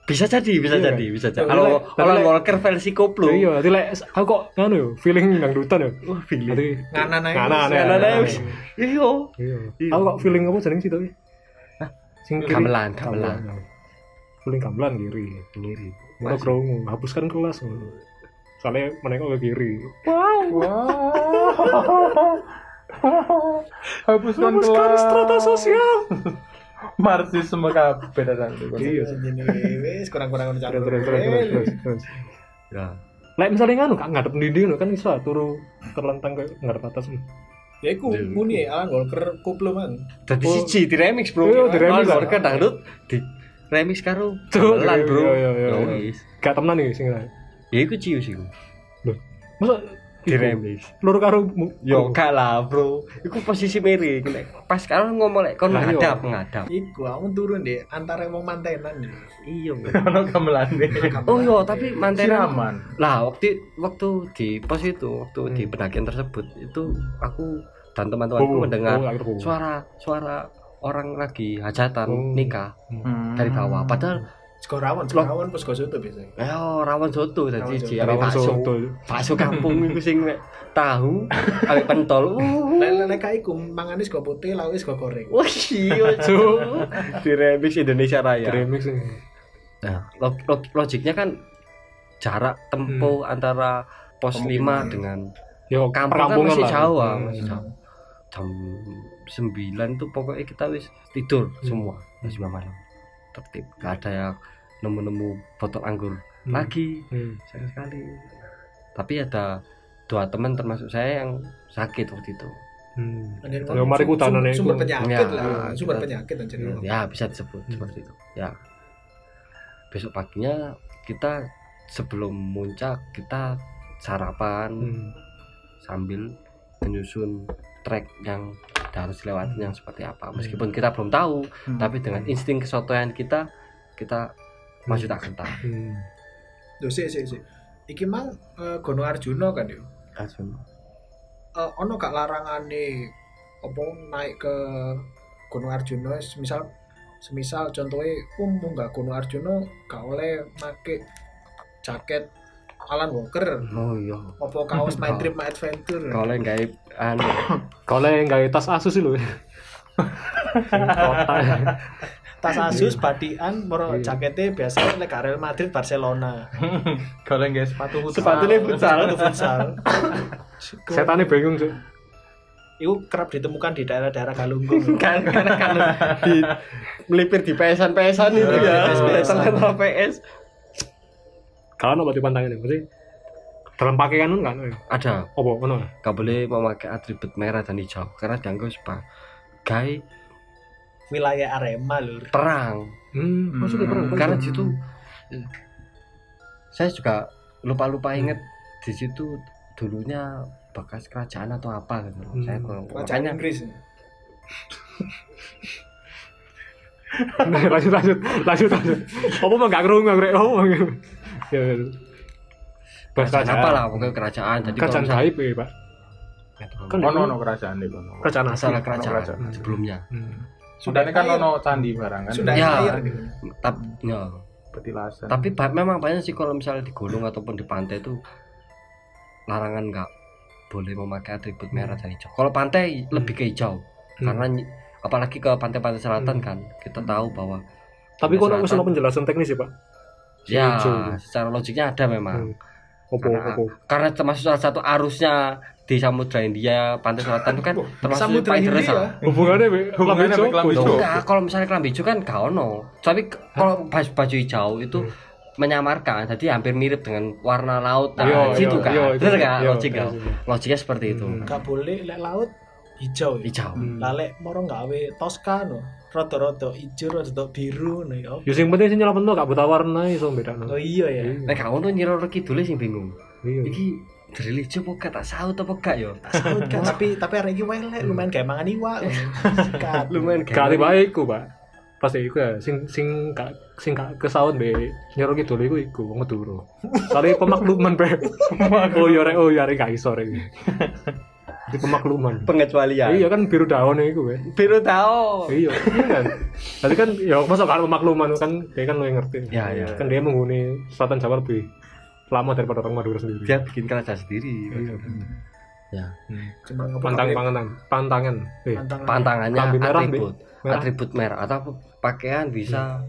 bisa jadi bisa Iya. jadi bisa jadi kalau kalau Walker versi koplo Iya, jadi lek aku kok ngono yo, feeling dangdutan yo. wah feeling Berarti Nganan aja. Nganan, aja. aja. iya iya. Iya. Aku kok feeling apa jeneng sih tapi? Hah? Sing kiri. gamelan gamelan Feeling gamelan kiri. kiri Mana krungu, hapuskan kelas. Soalnya menengok ke kiri. [laughs] [laughs] Hapuskan Hapuskan kelas. strata sosial. [laughs] Marxisme kabeh datang. Iya. Jadi wes kurang-kurang Terus terus terus terus ya Lek misalnya nganu kak ngadep ndi ngono kan iso turu terlentang ke ngarep atas. Ya iku Iya. muni Alan Walker koplo man. jadi Oh. siji di remix bro Iya, di remix, Alan. Walker dangdut di remix karo iya, bro iya, iya, iya. Ya wis. Gak temenan nih sing ya iku cius iku Masa di iku, remix Lur karo mu- Yo gak lah bro Iku posisi miring Nek Pas sekarang ngomong lek kon ngadap ngadap Iku aku turun deh antara wong mantenan ya. Iya [laughs] Ono gamelane. Oh iya tapi mantenan Siraman. Lah waktu waktu di pos itu Waktu di Hmm. pendakian tersebut Itu aku dan teman-temanku Oh, mendengar oh. Suara Suara orang lagi hajatan Oh. nikah Hmm. dari bawah Padahal Goso itu biasanya. Ya rawan soto Rawan Jadi soto. ji Ambil Rawan bakso soto. Bakso kampung [laughs] itu sing tahu Ambil pentol iku mangane sego putih, lawe sego goreng. Wah iya [laughs] cu Di remix Indonesia Raya Remix ini. Nah, log- log- logiknya kan jarak tempuh Hmm. antara pos Kemungkinan. 5 dengan Yo, kampung kan masih jauh, ah, Hmm. masih jauh. Jam 9 tuh pokoknya kita wis tidur Hmm. semua jam 9 malam. Tertib, nggak ada yang nemu-nemu botol anggur Hmm. lagi Hmm. sayang sekali. Tapi ada dua teman termasuk saya yang sakit waktu itu. Hmm. Ya, mari ku sumber penyakit Ya, lah, sumber kita- penyakit anjir. Ya bisa disebut Hmm. seperti itu. Ya. Besok paginya kita sebelum muncak kita sarapan Hmm. sambil menyusun trek yang kita harus lewatin yang seperti apa. Meskipun kita belum tahu, Hmm. tapi dengan insting kesotoyan kita kita maju tak gentar. Hmm. Loh, sik sik sik. Iki mang eh, Gunung Arjuna kan yo. Langsung. Eh, ono gak larangane apa naik ke Gunung Arjuna semisal semisal contohnya um nggak Gunung Arjuna gak oleh make jaket Alan Walker Oh iya. apa kaos [laughs] My Trip My Adventure Kalau yang gaib anu Kalau yang nggak tas Asus sih lo. [laughs] tas Asus badian moro Iya. jaketnya biasa lek Real Madrid Barcelona [laughs] Kalau nggak sepatu futsal. Sepatunya futsal. Sepatu futsal Setannya bingung cuy. itu kerap ditemukan di daerah-daerah Galunggung kan karena kalau di melipir di PS-an itu ya. PS-an. Tengah PS. Kalau nggak pantangan ini, mesti dalam pakaian kan? Ada Apa? Ono? gak boleh memakai atribut merah dan hijau karena dianggap sebagai wilayah Arema lur perang Hmm. Maksudnya Hmm. perang. karena di situ saya juga lupa-lupa inget di situ dulunya bekas kerajaan atau apa gitu Hmm. saya kurang kerajaan makanya Inggris [laughs] Nah, lanjut lanjut lanjut lanjut. Apa mah nggak kerungu nggak kerungu. Oh. Ya. ya. Bahas kerajaan apa lah pokoknya kerajaan jadi kalau Kerajaan misalnya- gaib ya pak. Kan Ono ono kerajaan kono. kerajaan masalah kerajaan kerajaan. sebelumnya Hmm. Sudah ini kan ono candi barang kan. sudah Ya. air tapi ya, petilasan. tapi ba- memang banyak sih kalau misalnya di gunung ataupun di pantai itu larangan nggak boleh memakai atribut merah dan hijau kalau pantai lebih ke hijau Hmm. karena apalagi ke pantai-pantai selatan Hmm. kan kita tahu bahwa Tapi kok nggak Selatan. usah penjelasan teknis ya pak? Ya Hijau. secara logiknya ada memang Hmm. Opo Karena- opo. karena termasuk salah satu arusnya di Samudra India pantai selatan itu kan termasuk Samudra India lah. Hubungannya be Hubungannya kelambi be kelambi Joko. Joko. Enggak, kalau misalnya kelambi hijau kan gak ono. Tapi kalau baju, baju hijau itu Hmm. menyamarkan, jadi hampir mirip dengan warna laut. Nah, Iya, situ iya, kan. iya. Bener gak Iya, logik iya, iya. Logiknya seperti itu. Hmm. gak boleh lek laut hijau ya. Hijau. Hmm. lalek moro gawe Tosca rada-rada ijo rada biru no ya Ya sing penting sih nyelamet gak buta warna iso beda oh iya ya Nek gak ono nyira kidule sing bingung. Iya. Iki dari hijau apa gak tak saut apa gak yo? Saut [laughs] kan tapi tapi hari ini welek lumayan kayak mangan iwak Sikat. [laughs] Lumayan Kali baik ku, Pak. Pasti iku ya sing sing gak sing gak kesaut be nyero kidul iku iku wong Madura. [laughs] Kali pemakluman be. oh ya rek oh ya rek gak iso rek. Di pemakluman. pengecualian. Iya kan biru daun iku be. Biru tahu. Iya, iya kan. Tadi kan ya masa kan pemakluman kan dia kan lo yang ngerti. Ya, ya. Kan dia menghuni selatan Jawa lebih lama daripada orang Madura sendiri. Dia bikin kerajaan sendiri. Iya. Ya. cuma ngapa Pantang panganan, pantangan. Eh, pantangan Pantangannya merah, atribut. merah. Atribut merah atau pakaian bisa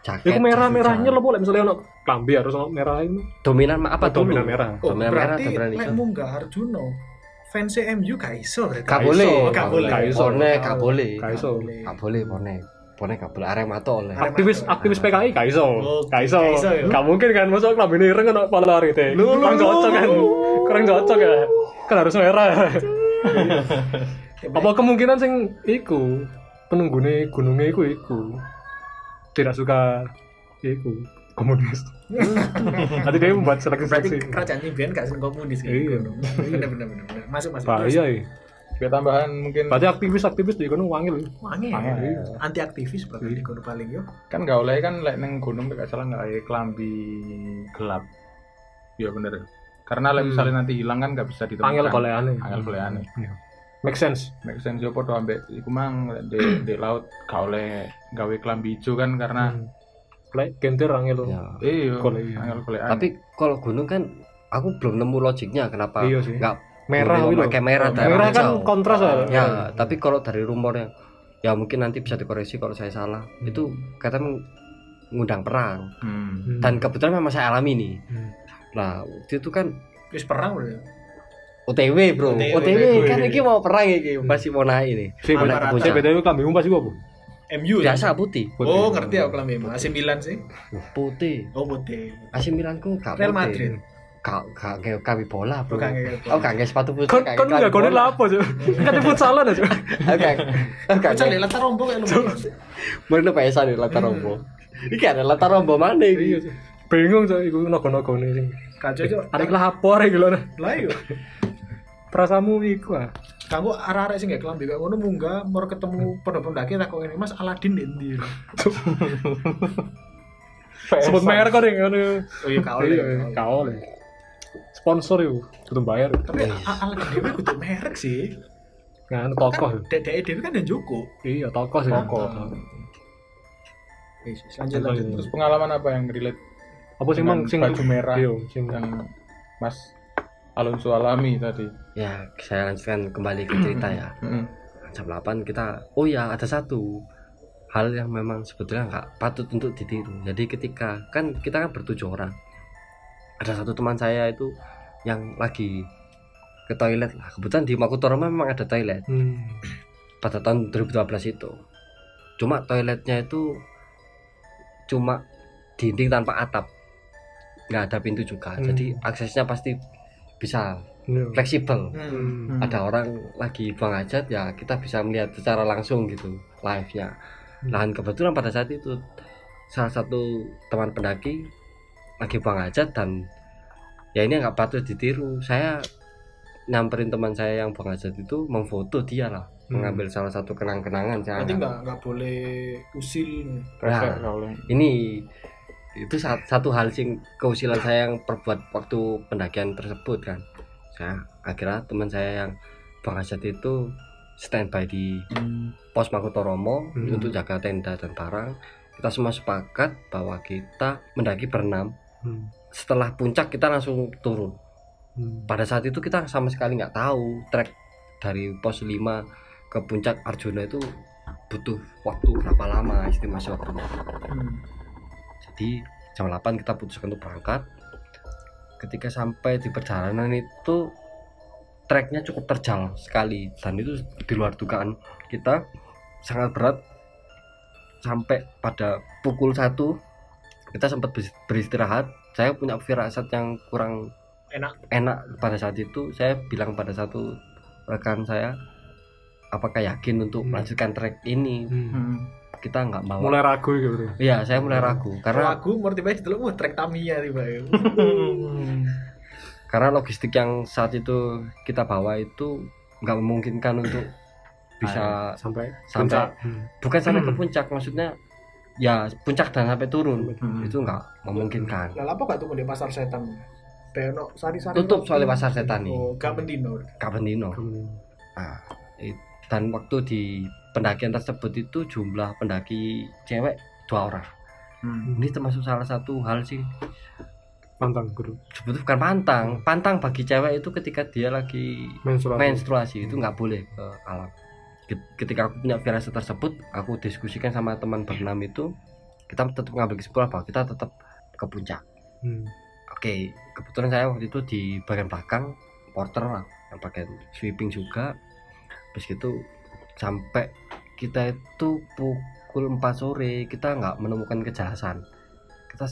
jaket. Iku merah merahnya lo boleh misalnya ono klambi harus merah itu. dominan apa Oh, dominan merah. oh Dominan merah berarti dominan lek hijau. munggah Arjuno fans MU gak iso berarti Gak boleh, gak boleh. Gak iso. Bonek gak boleh. Gak iso. Gak boleh bonek. Bonek gak boleh Arema tuh oleh. Aktivis aktivis PKI gak iso. Oh, Gak iso. gak ya. Gak mungkin kan masuk klambi ini ireng ono polarit. Lu, lu, Kurang cocok kan. Kurang cocok ya. Kan harus merah. [laughs] Apa kemungkinan sing iku penunggune gunungnya iku iku tidak suka iku komunis. [laughs] Nanti dia membuat berarti seleksi-seleksi. kerajaan impian gak seneng komunis gitu Iya. bener bener bener bener masuk masuk Bahaya ya. Kayak tambahan mungkin Berarti aktivis-aktivis di kono wangil. wangi Wangi. anti aktivis berarti di kono paling yo kan gak oleh kan lek neng gunung gak salah nggak ada kelambi gelap. Iya bener. Karena lek Hmm. misalnya nanti hilang kan gak bisa ditemukan. Angel goleane. Angel goleane. Iya. Make sense. Make sense yo podo ambek iku mang di, di laut gak oleh gawe kelambi hijau kan karena Hmm. Lek gentir angel. Ya. iya angel goleane. Tapi kalau gunung kan aku belum nemu logiknya kenapa Iya sih. nggak Merah boleh itu. pakai merah dan Merah kan kontras ya. Ya, tapi kalau dari rumor yang ya mungkin nanti bisa dikoreksi kalau saya salah. Itu kata mengundang perang Hmm. Hmm. dan kebetulan memang saya alami nih. Hmm. Nah, waktu itu kan Wis perang bro. OTW bro OTW. OTW kan iki mau perang iki masih mau naik nih Sing Mau naik ke rata-rata. puncak. Sing BTW kambingmu pas iku apa? MU ya? biasa putih Oh ngerti aku kelambi AC Milan sih. putih Oh putih. AC Milanku gak Real putih. Madrid. Gak gak kayak kami bola bro. Oh gak kayak sepatu putih. Kon gak kon kayak enggak bola. lapo, Cuk. [laughs] Kan futsalan aja. Oke. Oke. Kocok lihat latar rombo kayak lu. Mana pesan nih latar rombo. Iki ada latar rombo mana Iya, iki? Cuk. Bingung cok iku nogo-nogone sing. Kacau cok. Arek lapor iki lho. nah. Lah yo. Prasamu iku ah. Kanggo arek-arek sing gak kelambi kayak ngono munggah mau ketemu pendaki tak kok ini Mas Aladin di ndi. Sebut merek kok ngono. Oh iya kau Iya. Sponsor yuk, kudu bayar. Tapi Aladin dewe kudu merek sih. Kan tokoh. Kan Dek dewe kan dan Joko. Iya, tokoh sih. Tokoh. Lanjut lanjut. Terus pengalaman apa yang relate Apa sih mang sing baju merah Iya, sing yang Mas Alonso alami tadi? Ya, saya lanjutkan kembali ke cerita ya. [clears throat] Jam 8 kita oh ya ada satu hal yang memang sebetulnya nggak patut untuk ditiru. Jadi ketika kan kita kan bertujuh orang. Ada satu teman saya itu yang lagi ke toilet lah. Kebetulan di Makutoroma memang ada toilet. Hmm. [clears throat] pada tahun 2012 itu cuma toiletnya itu cuma dinding tanpa atap nggak ada pintu juga Hmm. jadi aksesnya pasti bisa Iya. fleksibel Hmm. Hmm. ada orang lagi buang hajat ya kita bisa melihat secara langsung gitu live nya Hmm. dan kebetulan pada saat itu salah satu teman pendaki lagi buang hajat dan ya ini nggak patut ditiru saya nyamperin teman saya yang buang hajat itu memfoto dia lah Hmm. mengambil salah satu kenang-kenangan saya anggap. nggak nggak boleh usil. Nah. ini itu sa- satu hal sing keusilan saya yang perbuat waktu pendakian tersebut kan saya akhirnya teman saya yang buang hajat itu standby di pos Makutoromo Hmm. untuk jaga tenda dan barang kita semua sepakat bahwa kita mendaki berenam Hmm. setelah puncak kita langsung turun Hmm. pada saat itu kita sama sekali nggak tahu trek dari pos 5 ke puncak Arjuna itu butuh waktu berapa lama estimasi waktunya Hmm. Jadi jam 8 kita putuskan untuk berangkat. Ketika sampai di perjalanan itu treknya cukup terjal sekali. Dan itu di luar dugaan kita sangat berat. Sampai pada pukul satu kita sempat beris- beristirahat. Saya punya firasat yang kurang Enak. enak pada saat itu. Saya bilang pada satu rekan saya apakah yakin untuk Hmm. melanjutkan trek ini? Hmm. Hmm. kita nggak bawa Mulai ragu gitu. Iya, saya mulai ragu karena Lagu mau tiba tiba wah trek Tamiya tiba [laughs] karena logistik yang saat itu kita bawa itu nggak memungkinkan untuk bisa sampai sampai puncak. Hmm. bukan sampai ke puncak maksudnya ya puncak dan sampai turun Hmm. itu nggak memungkinkan Lah apa gak tuh di pasar setan? Beno sari-sari. Tutup soalnya pasar setan nih. Oh, gak. Kabendino nah, i- dan waktu di pendakian tersebut itu jumlah pendaki cewek dua orang Hmm. ini termasuk salah satu hal sih Pantang guru. sebetulnya bukan pantang pantang bagi cewek itu ketika dia lagi Menstruasi. menstruasi itu nggak boleh ke alam Ket- ketika aku punya firasat tersebut aku diskusikan sama teman berenam itu kita tetap mengambil kesimpulan bahwa kita tetap ke puncak Hmm. oke kebetulan saya waktu itu di bagian belakang porter lah yang bagian sweeping juga terus gitu sampai kita itu pukul 4 sore kita nggak menemukan kejelasan kita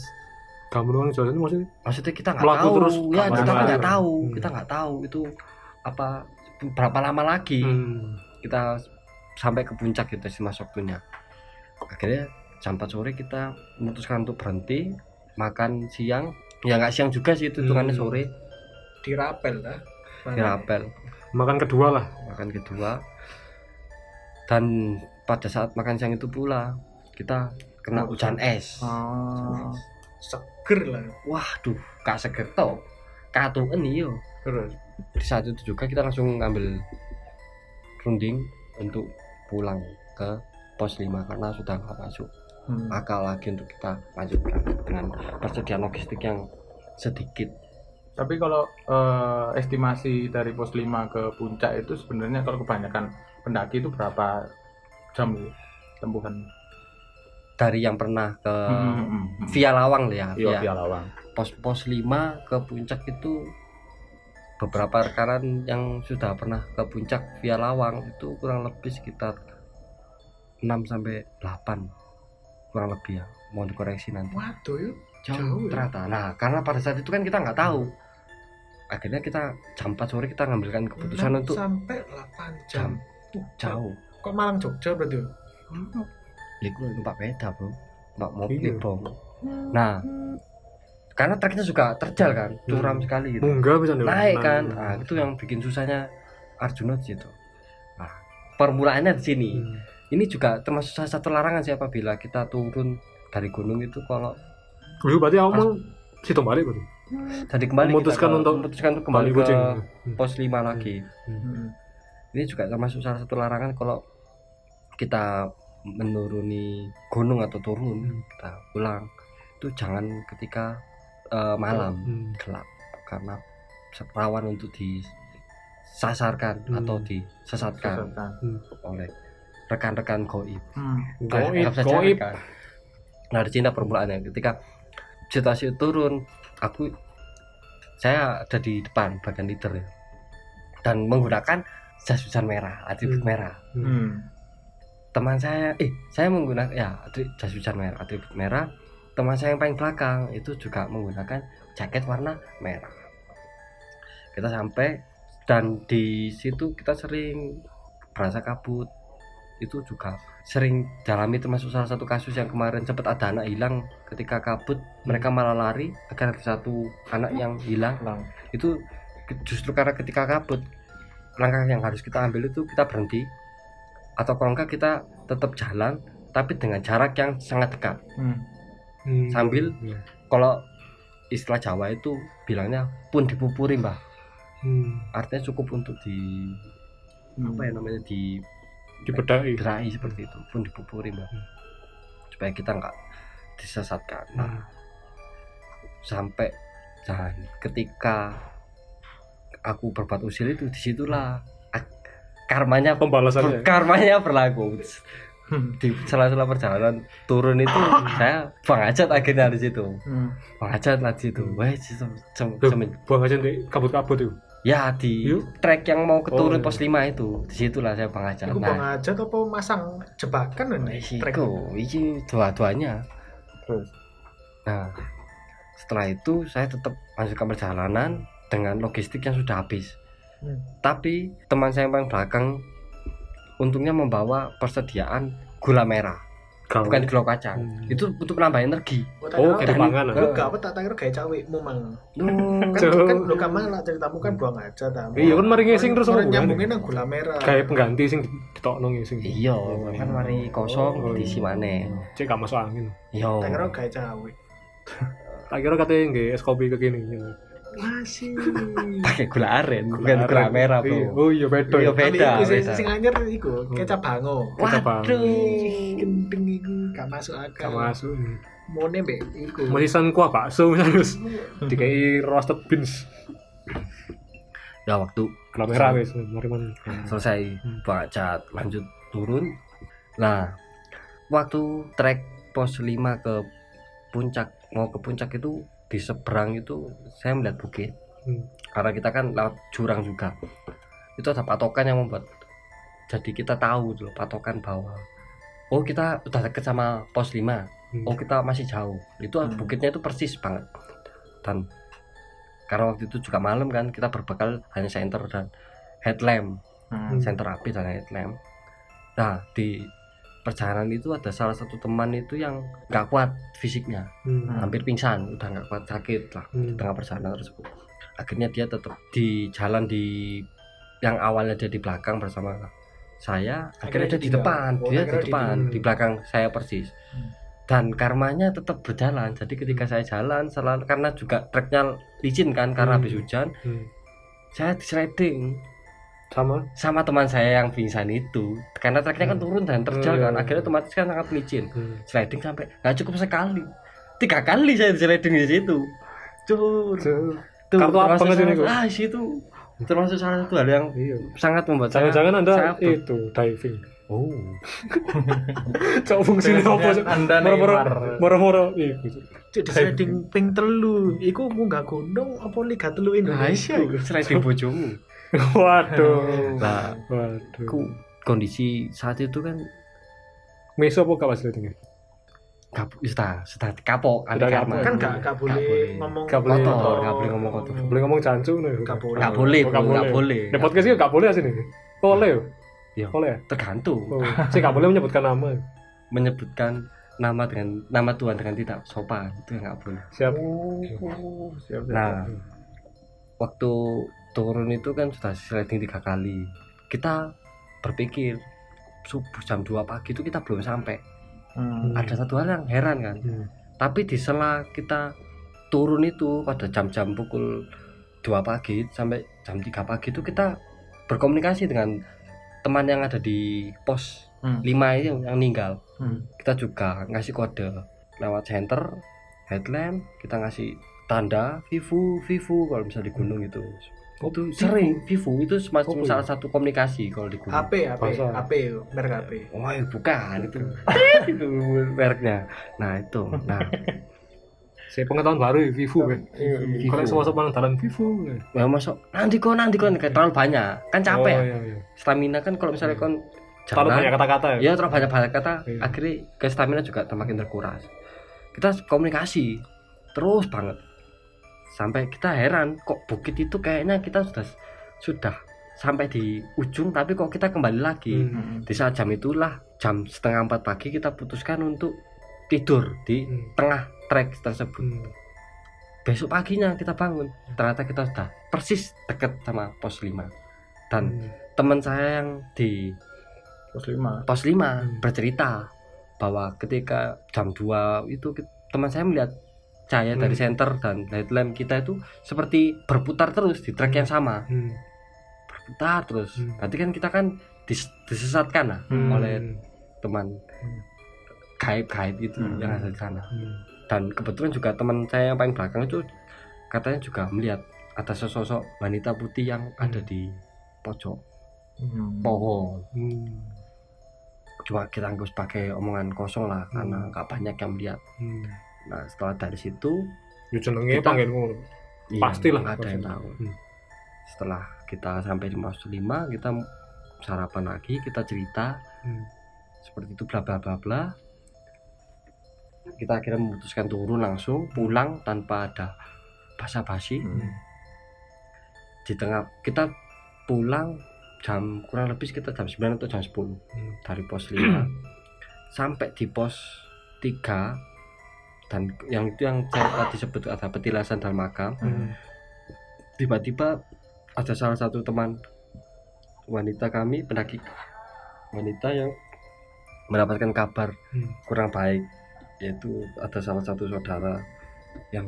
Kamu doang jalan itu maksudnya? maksudnya kita nggak tahu terus ya kita nggak tahu Hmm. kita nggak tahu itu apa berapa lama lagi Hmm. kita sampai ke puncak gitu estimasi waktunya akhirnya jam 4 sore kita memutuskan untuk berhenti makan siang ya nggak siang juga sih itu hitungannya Hmm. sore Dirapel lah. di rapel Makan kedua lah. makan kedua dan pada saat makan siang itu pula kita kena Oh, hujan es Ah. Seger lah. waduh kak seger to katuen iyo Terus. di saat itu juga kita langsung ngambil runding untuk pulang ke pos 5 karena sudah nggak masuk Hmm. akal lagi untuk kita lanjutkan dengan persediaan logistik yang sedikit Tapi kalau eh, estimasi dari pos 5 ke puncak itu sebenarnya kalau kebanyakan pendaki itu berapa jam ya tempuhan? dari yang pernah ke Hmm, hmm, hmm. via Lawang ya Iya, via via lawang. pos pos 5 ke puncak itu beberapa rekanan yang sudah pernah ke puncak via Lawang itu kurang lebih sekitar 6 sampai 8 kurang lebih ya mau dikoreksi nanti Waduh yuk. jauh, Jauh ya? ternyata nah karena pada saat itu kan kita nggak tahu akhirnya kita jam 4 sore kita ngambilkan keputusan 6 untuk sampai 8 jam. Uh, jauh Kok Malang Jogja berarti? ya gue numpak beda bro numpak mobil Iya. bro nah karena treknya juga terjal kan curam Hmm. sekali gitu munggah bisa naik kan nah, itu yang bikin susahnya Arjuna di situ nah permulaannya di sini Hmm. ini juga termasuk salah satu larangan sih apabila kita turun dari gunung itu kalau Lu berarti aku mau situ balik berarti. tadi kembali Memutuskan kita untuk memutuskan untuk kembali ke kucing. pos 5 lagi. Hmm. Ini juga termasuk salah satu larangan kalau kita menuruni gunung atau turun Hmm. kita pulang itu jangan ketika eh, malam Hmm. gelap karena rawan untuk disasarkan Hmm. atau disesatkan oleh rekan-rekan goib Hmm. Kayak Goib, rekan. nah di Cina permulaannya ketika situasi turun aku saya ada di depan bagian leader ya dan menggunakan jas hujan merah atribut Hmm. merah. Hmm. teman saya eh saya menggunakan ya jas hujan merah atribut merah. Teman saya yang paling belakang itu juga menggunakan jaket warna merah. Kita sampai dan di situ kita sering berasa kabut. Itu juga sering dalami termasuk salah satu kasus yang kemarin sempat ada anak hilang ketika kabut. Mereka malah lari agar ada satu anak yang hilang. Lang. itu justru karena ketika kabut langkah yang harus kita ambil itu kita berhenti atau kalau enggak kita tetap jalan tapi dengan jarak yang sangat dekat Hmm. Hmm. Sambil- Iya. kalau istilah Jawa itu bilangnya pun dipupuri mbah Hmm. artinya cukup untuk di apa ya namanya di dibedai. gerai seperti itu pun dipupuri mbah Hmm. supaya kita nggak disesatkan nah Hmm. sampai dan ketika aku berbuat usil itu di situlah karmanya Pembalasannya. karmanya berlaku Hmm. di sela-sela perjalanan turun itu [coughs] saya bang ajat akhirnya di situ Hmm. bang ajat lah di situ wah itu sem- Loh, sem- buang aja di kabut-kabut itu. ya di Yuk. trek yang mau ke Oh, turun iya. pos 5 itu di situlah saya bang ajat nah bang aja apa masang jebakan ini? Iku, ini dua-duanya. Terus? Nah, setelah itu saya tetap lanjutkan perjalanan dengan logistik yang sudah habis. Hmm. Tapi teman saya yang paling belakang untungnya membawa persediaan gula merah, Kau. bukan gula kacang. Hmm. Itu untuk menambah energi. Oh, kayak kayak pangan. Lu gak apa tak tanya kayak cawikmu mang. Duh, Kan Cuk. kan lu kamu lah ceritamu kan buang aja ta. Iya, kan mari ngising terus Orang nyambungin nang gula merah. Kayak pengganti sing ditokno sing. iya, kan mari kosong Oh, diisi maneh. Cek gak masuk angin. Iya. Tak kira kayak cawik. Tak kira katanya nggak es kopi ke gini. Masih. Pakai gula aren, bukan gula merah, Iya. Bro. Oh iya beda. Iya, ya. beda. Iku sing anyar iku kecap bango. Kecap bango. Waduh. Gendeng iku gak masuk Gak akal. masuk. Mone mbek iku. Menisan kuah bakso terus dikai roasted beans. Ya waktu Gula merah guys. Mari man. selesai Hmm. Pak Cat lanjut turun nah waktu trek pos 5 ke puncak mau ke puncak itu di seberang itu saya melihat bukit Hmm. karena kita kan lewat jurang juga itu ada patokan yang membuat jadi kita tahu dulu patokan bahwa oh kita udah deket sama pos 5 Hmm. oh kita masih jauh itu Hmm. bukitnya itu persis banget dan karena waktu itu juga malam kan kita berbekal hanya senter dan headlamp Hmm. senter api dan headlamp nah di perjalanan itu ada salah satu teman itu yang nggak kuat fisiknya Hmm. hampir pingsan udah nggak kuat sakit lah Hmm. tengah perjalanan tersebut akhirnya dia tetap di jalan di yang awalnya dia di belakang bersama saya akhirnya, Akhirnya dia di depan Oh, dia di depan di belakang saya persis Hmm. dan karmanya tetap berjalan jadi ketika saya jalan selalu karena juga treknya licin kan karena Hmm. habis hujan Hmm. saya di sliding Sama. sama teman saya yang pingsan itu karena treknya kan Hmm. turun dan terjal Hmm. kan akhirnya otomatis kan sangat licin Hmm. sliding sampai nggak cukup sekali tiga kali saya di sliding di situ Cur. Tuh. Tuh, Kartu salah- Gus. ah situ termasuk salah satu hal yang Iya. sangat membuat saya Jangan-jangan anda sangat itu diving. oh [laughs] Cok fungsinya apa sih? Anda Moro-moro moro-moro. Cuk di sliding ping telu. Iku munggah gunung apa Liga Telu Indonesia iku? selain bojomu [laughs] Waduh. Lah, Waduh. ku kondisi saat itu kan Meso apa sudah sudah kapok Sudah anti kapok. karma. Kan gak gak boleh ngomong Gak boleh. kotor gak boleh ngomong kotor boleh ngomong jancu nih. Gak boleh. Gak boleh, gak boleh. Di podcast ini gak boleh sini. Boleh. Iya. Boleh ya? tergantung Oh, sih gak boleh menyebutkan nama. menyebutkan nama dengan nama Tuhan dengan tidak sopan itu nggak boleh. Siap. Oh, siap, siap. Nah, waktu turun itu kan sudah sliding tiga kali. Kita berpikir subuh jam 2 pagi itu kita belum sampai. Hmm. Ada satu hal yang heran kan. Hmm. Tapi di sela kita turun itu pada jam-jam pukul 2 pagi sampai jam 3 pagi itu kita berkomunikasi dengan teman yang ada di pos Hmm. 5 itu yang meninggal. Hmm. Kita juga ngasih kode lewat center, headlamp, kita ngasih tanda Vivu, Vivu kalau misalnya di gunung itu. Oh, itu sering Vivu itu semacam Oh, iya. salah satu komunikasi kalau di gunung. HP HP Bahasa. HP merek HP. Wah, bukan itu. [laughs] itu mereknya. Nah, itu. Nah, [laughs] Saya pengetahuan baru ya, Vivu kan. Vivu. Kalau semua sama jalan Vivu. ya. ya masuk nanti kok nanti kok kayak terlalu banyak. Kan capek. Oh, ya. iya, iya. Stamina kan kalau misalnya kon Terlalu banyak kata-kata ya. ya terlalu banyak banyak kata, Iya. akhirnya ke stamina juga semakin terkuras. Kita komunikasi terus banget. Sampai kita heran kok bukit itu kayaknya kita sudah sudah sampai di ujung tapi kok kita kembali lagi. Hmm. Di saat jam itulah jam setengah empat pagi kita putuskan untuk tidur di Hmm. tengah trek tersebut. Hmm. Besok paginya kita bangun, ternyata kita sudah persis deket sama pos 5 dan Hmm. teman saya yang di Pos 5. pos 5 Hmm. bercerita bahwa ketika jam 2 itu teman saya melihat cahaya dari Hmm. center dan headlamp kita itu seperti berputar terus di trek yang sama Hmm. berputar terus Hmm. berarti kan kita kan dis- disesatkan lah Hmm. oleh teman Hmm. gaib-gaib itu Hmm. yang ada di sana Hmm. dan kebetulan juga teman saya yang paling belakang itu katanya juga melihat ada sosok wanita putih yang ada di pojok Hmm. pohon Hmm. cuma kita anggap sebagai omongan kosong lah karena Hmm. nggak banyak yang melihat Hmm. Nah setelah dari situ Ya jenenge Kita- panggil ngono. iya, Pastilah, ada yang tahu Hmm. setelah kita sampai di pos 5 kita sarapan lagi kita cerita Hmm. seperti itu bla bla bla bla kita akhirnya memutuskan turun langsung pulang tanpa ada basa-basi Hmm. di tengah kita pulang jam kurang lebih sekitar jam 9 atau jam 10 Hmm. dari pos 5 [clears throat] sampai di pos 3 dan yang itu yang saya tadi sebut ada petilasan dan makam Hmm. tiba-tiba ada salah satu teman wanita kami pendaki wanita yang mendapatkan kabar Hmm. kurang baik yaitu ada salah satu saudara yang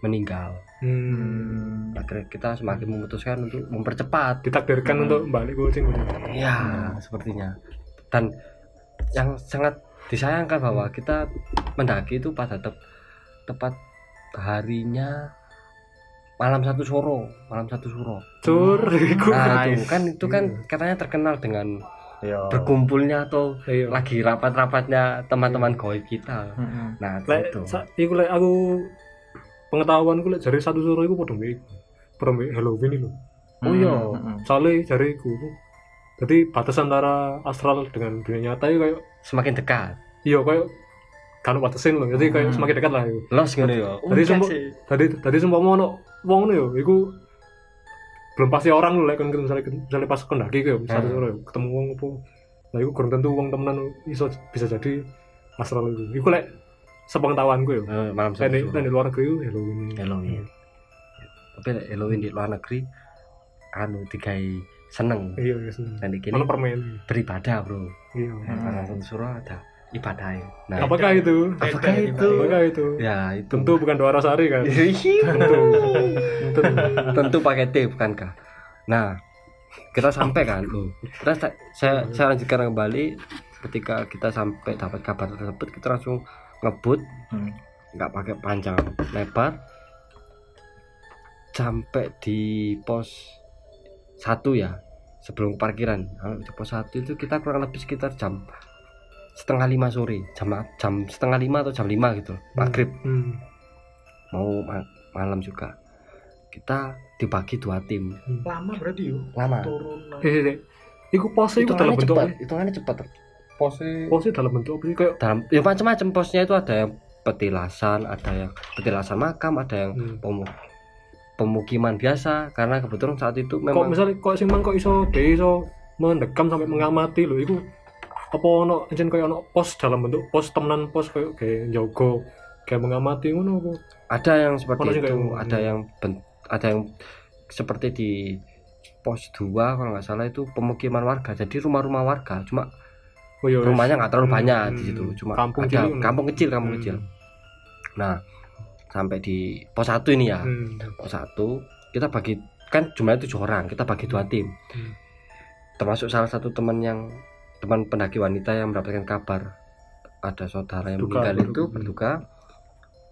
meninggal Hmm. akhirnya kita semakin memutuskan untuk mempercepat Ditakdirkan Hmm. untuk balik kucing. ya sepertinya dan yang sangat disayangkan bahwa kita mendaki itu pada tep- tepat harinya malam satu suro malam satu suro Cur, iku. [laughs] nah Nice. itu kan itu kan Iya. katanya terkenal dengan Iya. berkumpulnya atau Iya. lagi rapat-rapatnya teman-teman goib kita Hmm. nah Lek itu sa- iku lek aku pengetahuan ku lek jari satu mbek iku. Padha mbek Halloween iku. oh iya Hmm. Soale jari iku. Jadi batas antara astral dengan dunia nyata itu kayak semakin dekat. Iya kayak kan batasin loh. Jadi kayak Hmm. semakin dekat lah iku. los ngono ya? Tadi semua tadi tadi semua mau ono wong ngono ya iku belum pasti orang lek kan misalnya misalnya pas kendaki ke satu Hmm. sore ketemu wong apa. Nah iku kurang tentu wong temenan iso bisa jadi astral itu. Iku lek sepengetahuan gue ya. Eh, malam satu dan di luar negeri itu Halloween. Halloween. Tapi lek Halloween di luar negeri anu digawe seneng. Iya iya seneng. Dan kini permen beribadah bro. Iya. Nah, satu suro ada ibadahnya nah apakah itu? Apakah itu? apakah itu? Ya itu. Tentu bukan doa rasari kan? Tentu. Tentu. Tentu pakai T bukankah? Nah kita sampai kan? Loh. Kita sa- saya saya lanjutkan kembali. Ketika kita sampai dapat kabar tersebut kita langsung ngebut. Hmm. nggak pakai panjang lebar. Sampai di pos satu ya sebelum parkiran Kalau di pos satu itu kita kurang lebih sekitar jam setengah lima sore jam jam setengah lima atau jam lima gitu maghrib Hmm. mau ma- malam juga kita dibagi dua tim lama berarti yo lama turun. Iku pose itu dalam bentuk cepat apa? hitungannya cepat pose Pose dalam bentuk apa sih? Kayak dalam ya macam-macam posnya itu ada yang petilasan ada yang petilasan makam ada yang hmm. Pemu- pemukiman biasa karena kebetulan saat itu kok memang misalnya kok sing mang kok iso de iso mendekam sampai mengamati lho iku apa ono encen koyo ono pos dalam bentuk pos temenan pos koyo kayak jogo kayak mengamati ngono apa? ada yang seperti Ono itu kayak- ada yang ben- ada yang seperti di pos 2 kalau nggak salah itu pemukiman warga jadi rumah-rumah warga cuma Oh iya. rumahnya nggak terlalu Hmm, banyak hmm. di situ cuma kampung ada cilik, kampung kecil kampung Hmm. kecil nah sampai di pos 1 ini ya Hmm. pos 1 kita bagi kan jumlahnya tujuh orang kita bagi dua tim Hmm. termasuk salah satu teman yang teman pendaki wanita yang mendapatkan kabar ada saudara yang Duka, meninggal berduka. itu berduka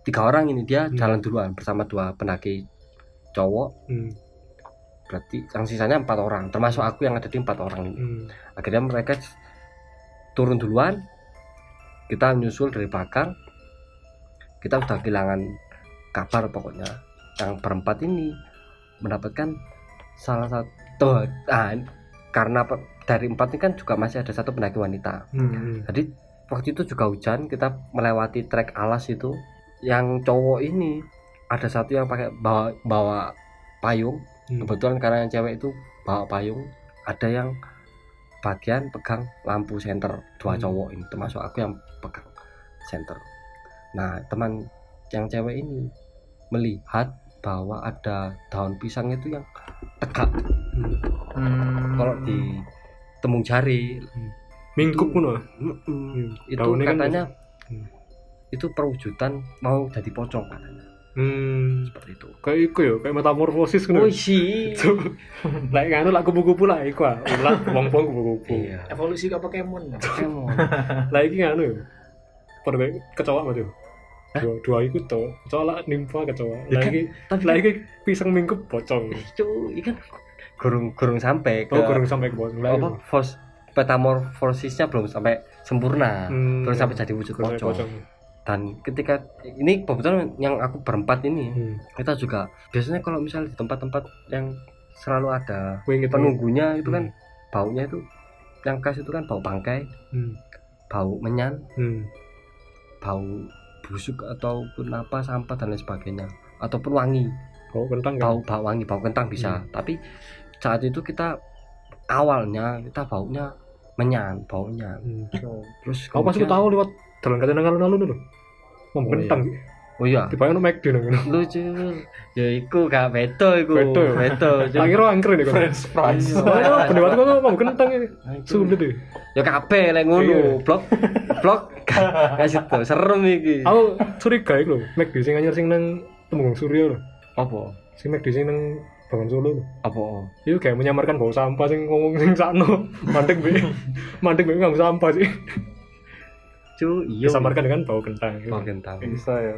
tiga orang ini dia Hmm. jalan duluan bersama dua pendaki cowok Hmm. berarti yang sisanya empat orang termasuk aku yang ada di empat orang ini Hmm. akhirnya mereka turun duluan kita menyusul dari belakang kita sudah kehilangan kabar pokoknya yang berempat ini mendapatkan salah satu ah, karena dari empat ini kan juga masih ada satu pendaki wanita Hmm. jadi waktu itu juga hujan kita melewati trek alas itu yang cowok ini ada satu yang pakai bawa bawa payung Hmm. kebetulan karena yang cewek itu bawa payung ada yang bagian pegang lampu senter dua Hmm. cowok ini termasuk aku yang pegang senter nah teman yang cewek ini melihat bahwa ada daun pisang itu yang tegak Hmm. Kalau di tembung jari Mingkup mm-mm, Hmm. itu Daunnya kan katanya Hmm. itu perwujudan mau jadi pocong katanya Hmm. seperti itu Kayak iku ya, kayak metamorfosis ngono. sih Itu. Lah ngono lah kupu-kupu lah iku ah. Ulah wong-wong kupu-kupu. iya evolusi ke Pokemon Pokemon. Lah iki ngono. Pada kecoa mah tuh. Dua, dua iku to. Kecoa lah nimfa kecoa. Kan, iki tapi lah iki pisang mingkup pocong. itu ikan gurung gurung sampai ke Oh, kurang sampai ke pocong. Apa fos metamorfosisnya belum sampai sempurna Hmm. belum sampai jadi wujud sampai pocong dan ketika ini kebetulan yang aku berempat ini Hmm. kita juga biasanya kalau misalnya di tempat-tempat yang selalu ada Gue inget penunggunya itu kan baunya itu yang khas itu kan bau bangkai Hmm. bau menyan Hmm. bau busuk ataupun apa sampah dan lain sebagainya ataupun wangi Bau kentang kan. bau bau wangi bau kentang bisa tapi saat itu kita awalnya kita baunya menyan baunya Hmm. terus pas kemudian- tahu lewat jalan kata nang alun-alun lho. Mau Oh, kentang. Oh iya Tiba ono McD nang ngono. lucu ya iku gak beto iku Beto ya? beto Tak kira angker nih. French fries. Oh, pendapat kok mau kentang ini. Sulit ya. ya kabeh lek ngono Iya. blok blok [laughs] gak situ serem iki Aku curiga iku lho, McD sing anyar sing nang Temunggung Surya lho. apa Sing McD sing nang Bangun Solo lho. apa Itu kayak menyamarkan bau sampah sing ngomong sing sakno. [laughs] Mandek be. Mandek be nggak sampah sih. cu iya Disamarkan dengan bau kentang. bau kentang Bisa ya.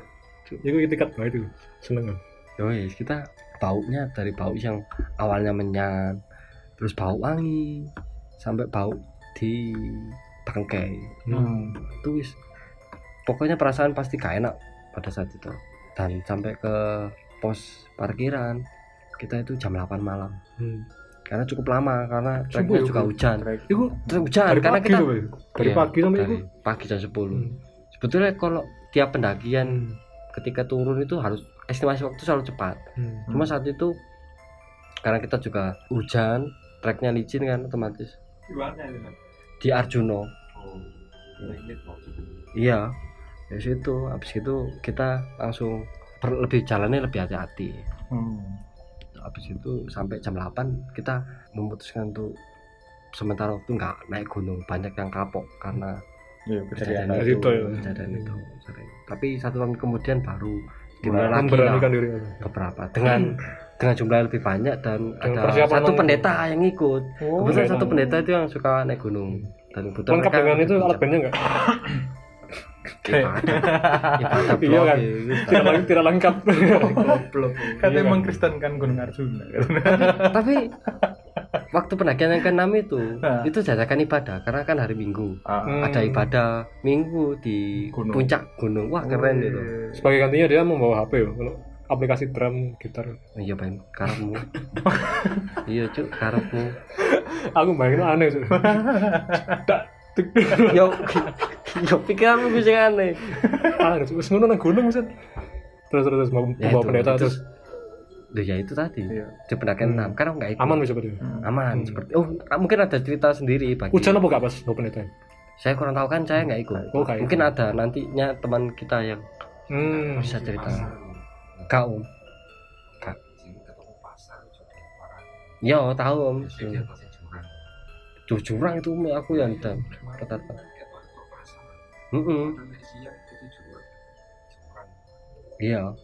Iku itikat banget itu. Seneng kan. Yowes, kita baunya dari bau yang awalnya menyan, terus bau wangi, sampai bau di bangkai. Hmm. Itu wis pokoknya perasaan pasti gak enak pada saat itu. Dan sampai ke pos parkiran kita itu jam 8 malam. Hmm. Karena cukup lama karena treknya ya, juga hujan. Terus hujan dari karena pagi kita loh. Dari Iya, pagi sampai dari itu. pagi jam 10. Hmm. Sebetulnya kalau tiap pendakian Hmm. Ketika turun itu harus estimasi waktu selalu cepat. Hmm. cuma saat itu karena kita juga hujan treknya licin kan otomatis. Di Arjuno iya. Di situ habis itu kita langsung lebih jalannya lebih hati-hati. Hmm. habis itu sampai jam 8 kita memutuskan untuk sementara waktu nggak naik gunung. Banyak yang kapok karena Iya, kejadian kejadian itu, itu ya. kejadian itu sering. tapi satu tahun kemudian baru dimulai lagi lah diri. beberapa dengan dengan jumlah yang lebih banyak dan Dengan ada satu yang- pendeta yang ikut Oh, kebetulan iya, satu iya. pendeta itu yang suka naik gunung dan kebetulan Lengkap mereka dengan itu alat bandnya enggak? ibadah ibadah [laughs] Iya blog kan? Tidak lengkap, [laughs] tidak lengkap. Iya, kan? mengkristen kan Gunung Arjuna. tapi waktu pendakian yang keenam itu Nah. [laughs] itu jajakan ibadah karena kan hari Minggu. Ah, Hmm. ada ibadah Minggu di Gunung. puncak gunung. Wah keren itu. Sebagai gantinya dia membawa HP ya kalau aplikasi drum gitar. Iya bang. Karepmu. [laughs] Iya cuk karepmu. Aku bayangin aneh sih tak. Yo yo pikiranmu bisa aneh. Sih. Wis ngono nang gunung terus terus terus mau Ya, bawa pendeta terus Loh, ya itu tadi. Iya. di pendakian Hmm. enam. Kan aku nggak ikut. Aman bisa berarti aman Hmm. seperti oh mungkin ada cerita sendiri bagi hujan apa gak pas bawa pendeta saya kurang tahu kan saya nggak ikut. Oh, ikut. mungkin ada nantinya teman kita yang hmm. Bisa cerita. Kak om. Kak. Ya tahu om. Duh, jurang itu aku yang dan kata Mm-mm. iya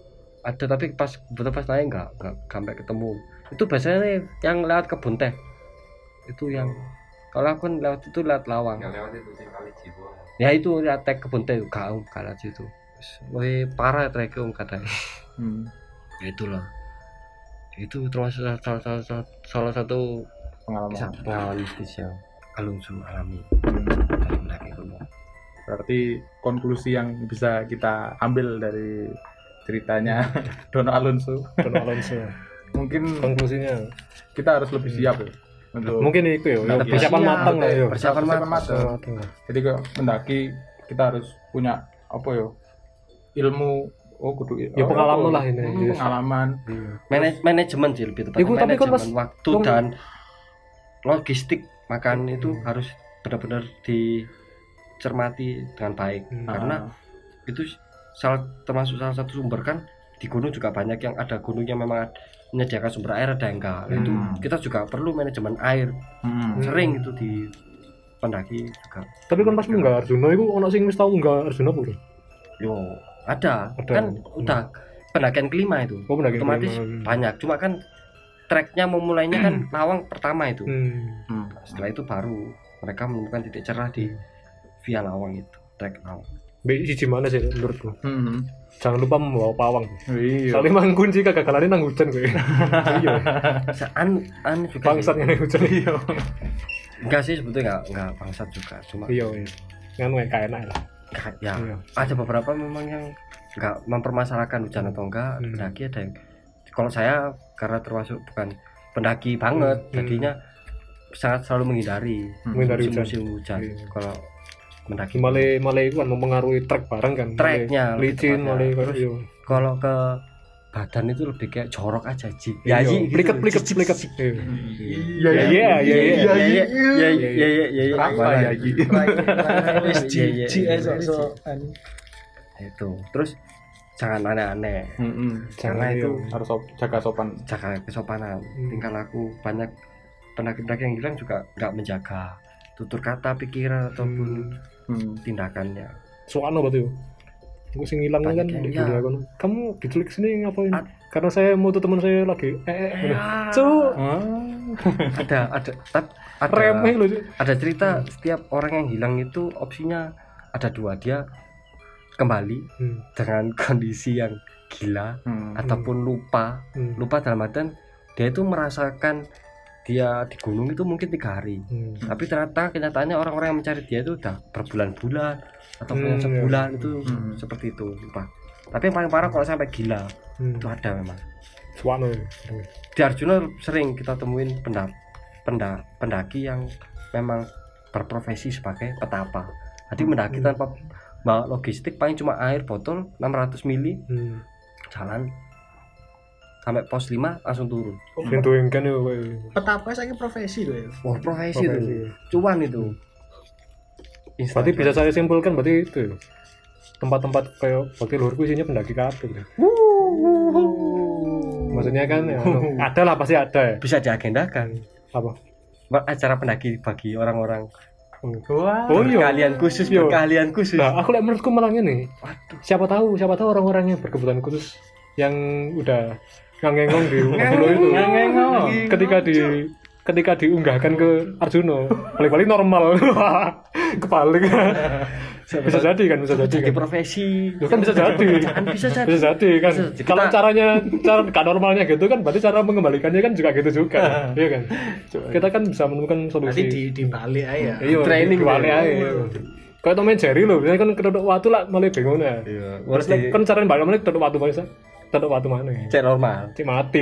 ada tapi pas betul pas naik nggak nggak sampai ketemu. Itu biasanya nih yang lewat kebun teh. Itu yang kalau aku kan lewat itu lewat lawang. Ya itu lihat teh kebun teh gak om gak lewat situ. Wih, parah trek om katanya. Hmm. ya itulah. Itu termasuk salah, salah, salah, satu Pengalaman. pengalaman mistis yang alunsu alami. Hmm. Berarti konklusi yang bisa kita ambil dari ceritanya [laughs] Dono Alonso Dono Alonso mungkin konklusinya kita harus lebih siap ya untuk mungkin itu ya Nah, persiapan siap. matang lah ya persiapan matang. matang. matang Jadi ke mendaki kita harus punya apa ya ilmu oh kudu Ya, pengalaman lah ini. Hmm, pengalaman Iya. Manaj- manajemen sih lebih tepatnya Iku, manajemen pas- waktu kan- dan logistik makan itu Hmm. harus benar-benar dicermati dengan baik Hmm. karena itu salah termasuk salah satu sumber kan di gunung juga banyak yang ada gunung yang memang menyediakan sumber air ada yang enggak Nah, itu Hmm. kita juga perlu manajemen air Hmm. sering itu di pendaki juga tapi kan pas munggah Arjuna itu ono sing wis tau munggah Arjuna apa bro? yo ada, Ada. kan Hmm. udah pendakian kelima itu Oh pendaki otomatis kelima. banyak cuma kan treknya memulainya kan lawang pertama itu hmm. Hmm. setelah itu baru mereka menemukan titik cerah di via lawang itu trek lawang Siji mana sih menurutku Hmm. jangan lupa membawa pawang Iya. soalnya mangkun sih kegagalannya nang hujan gue iya [laughs] anu anu juga sih. bangsatnya nang hujan iya enggak sih sebetulnya enggak enggak bangsat juga cuma iya iya nganu kayak enak lah Ka- ya Iya. ada beberapa memang yang nggak mempermasalahkan hujan atau enggak Hmm. pendaki ada yang kalau saya karena termasuk bukan pendaki banget Hmm. jadinya sangat selalu menghindari Hmm. Menghindari hujan. musim hujan Iya. kalau mendaki Male male itu kan mempengaruhi trek bareng kan Treknya, licin male iya kalau ke badan itu lebih kayak jorok aja ji Iya, Ji, gitu. pliket pliket pliket ji. iya Iya iya iya iya iya iya iya iya iya iya iya Apa ya Ji? Iya, iya, iya, ae iya. sok anu. itu terus jangan aneh-aneh Hmm. Karena Jangan, itu iya. harus jaga sopan jaga kesopanan Hmm. tingkah laku banyak pendaki-pendaki yang bilang juga nggak menjaga tutur kata pikiran ataupun Hmm. tindakannya. Soalnya berarti? Gue sing hilang kan di dunia kono kamu diculik sini ngapain? Ad- karena saya mau tuh teman saya lagi. Eh eh eh. Ah. Cuk, [laughs] ada ada tat- ada remeh loh ada cerita setiap orang yang hilang itu opsinya ada dua. Dia kembali hmm. dengan [laughs] kondisi yang gila Hmm. ataupun lupa. Hmm. lupa dalam artian dia itu merasakan dia di gunung itu mungkin tiga hari Hmm. tapi ternyata kenyataannya orang-orang yang mencari dia itu udah berbulan-bulan ataupun yang Hmm, sebulan iya. itu Hmm. seperti itu lupa tapi yang paling parah kalau sampai gila Hmm. itu ada memang Suwana ya. di Arjuna sering kita temuin penda, penda, pendaki yang memang berprofesi sebagai petapa jadi mendaki Hmm. tanpa bawa logistik paling cuma air botol 600 mili Hmm. jalan sampai pos 5 langsung turun Pintu yang kan ya. Petapa saiki profesi lho ya. wah profesi, itu Profesi. cuan itu Berarti bisa saya simpulkan berarti itu ya. tempat-tempat kayak bakti luhurku isinya pendaki kabeh. ya. Maksudnya kan ya, anu, [laughs] ada lah pasti ada ya. bisa diagendakan Apa? acara pendaki bagi orang-orang Wah. Oh iya. keahlian khusus Iya. berkeahlian khusus Nah, aku lihat menurutku malah ini. waduh Siapa tahu, siapa tahu orang-orang yang berkebutuhan khusus yang udah ngangengong di Arjuna itu. Ngengong. Ketika di ketika diunggahkan ke Arjuna, balik-balik normal. [laughs] Kebalik. bisa jadi kan bisa jadi kan. profesi. Loh, kan bisa jadi. bisa jadi. Bisa jadi kan. Bisa jadi. kalau caranya cara gak normalnya gitu kan berarti cara mengembalikannya kan juga gitu juga. [laughs] Iya kan? Kita kan bisa menemukan Nanti solusi. Di di balik aja. iya training balik ya. aja. Kayak Tom and Jerry loh biasanya kan keduduk waktu lah mulai bingung ya. Iya terus kan caranya balik mana keduduk waktu mana keduduk waktu mana cek normal. Cik mati.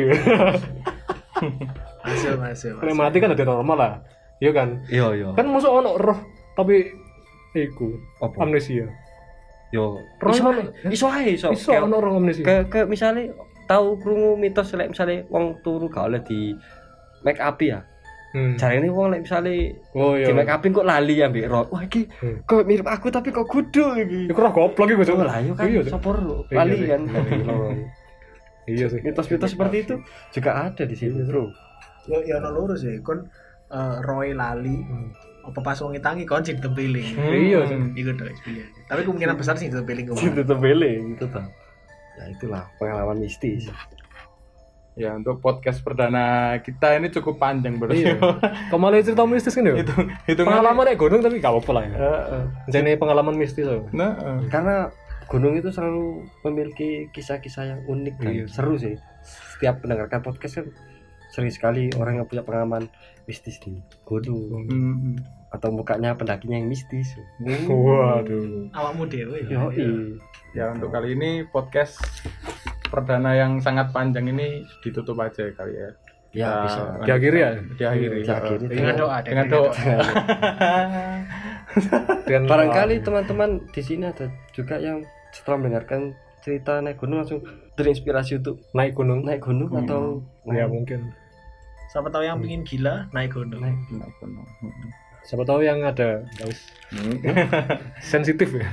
Masuk masuk. kalau mati kan ada normal lah. Iya kan? Iya iya. Kan masuk ono roh tapi iku apa? amnesia. Yo. Roh iso iso ae iso. iso Kayak- ono roh amnesia. ke ke misalnya tahu krungu mitos lek misalnya wong turu gak oleh di make up ya hmm. Caranya wong lek misalnya oh iya. di make upin kok lali ambek roh wah iki Hmm. kok mirip aku tapi kok kudu iki. Iku roh goblok Cuk. Oh lah yo kan iya sopor Iya lali kan. Iya sih. [laughs] Mitos-mitos seperti itu juga ada di sini bro. Yo yo ono loro sih kon eh, Roy lali Hmm. apa pas wong tangi kon sing tempiling. iya sih. Iku iya. Tapi kemungkinan besar sih tempiling kok. itu tebeling itu tuh ya itulah pengalaman mistis Ya untuk podcast perdana kita ini cukup panjang berarti. iya [laughs] kok malah cerita mistis kan ya itu itu pengalaman naik gunung tapi gak apa-apa lah ya Heeh. jadi pengalaman mistis loh Nah, eh. karena gunung itu selalu memiliki kisah-kisah yang unik dan Iya. seru sih setiap mendengarkan podcast kan sering sekali orang yang punya pengalaman mistis di gunung Hmm. atau mukanya pendakinya yang mistis waduh Awakmu dhewe. yo Ya untuk kali ini podcast perdana yang sangat panjang ini ditutup aja kali ya. ya Kita bisa diakhiri ya Diakhiri. Diakhiri. Dengan doa Dengan doa. dengan [laughs] barangkali teman-teman di sini ada juga yang setelah mendengarkan cerita naik gunung langsung terinspirasi untuk naik gunung naik gunung Hmm. atau ya mungkin Siapa tahu yang pingin gila naik gunung. naik Naik gunung. Hmm. siapa tahu yang ada ya Hmm. [laughs] sensitif ya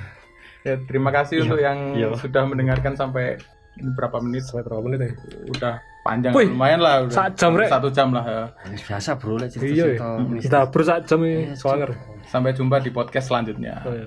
Ya, terima kasih Iya. untuk yang Iya. sudah mendengarkan sampai ini berapa menit? sampai berapa menit ya Udah panjang Wih, lumayan lah udah. sak jam, Rek. Satu jam lah ya. biasa bro lek iya cerita-cerita ya mistis. kita berusaha jam Iya, ini soalnya Sampai jumpa di podcast selanjutnya. Oh, iya.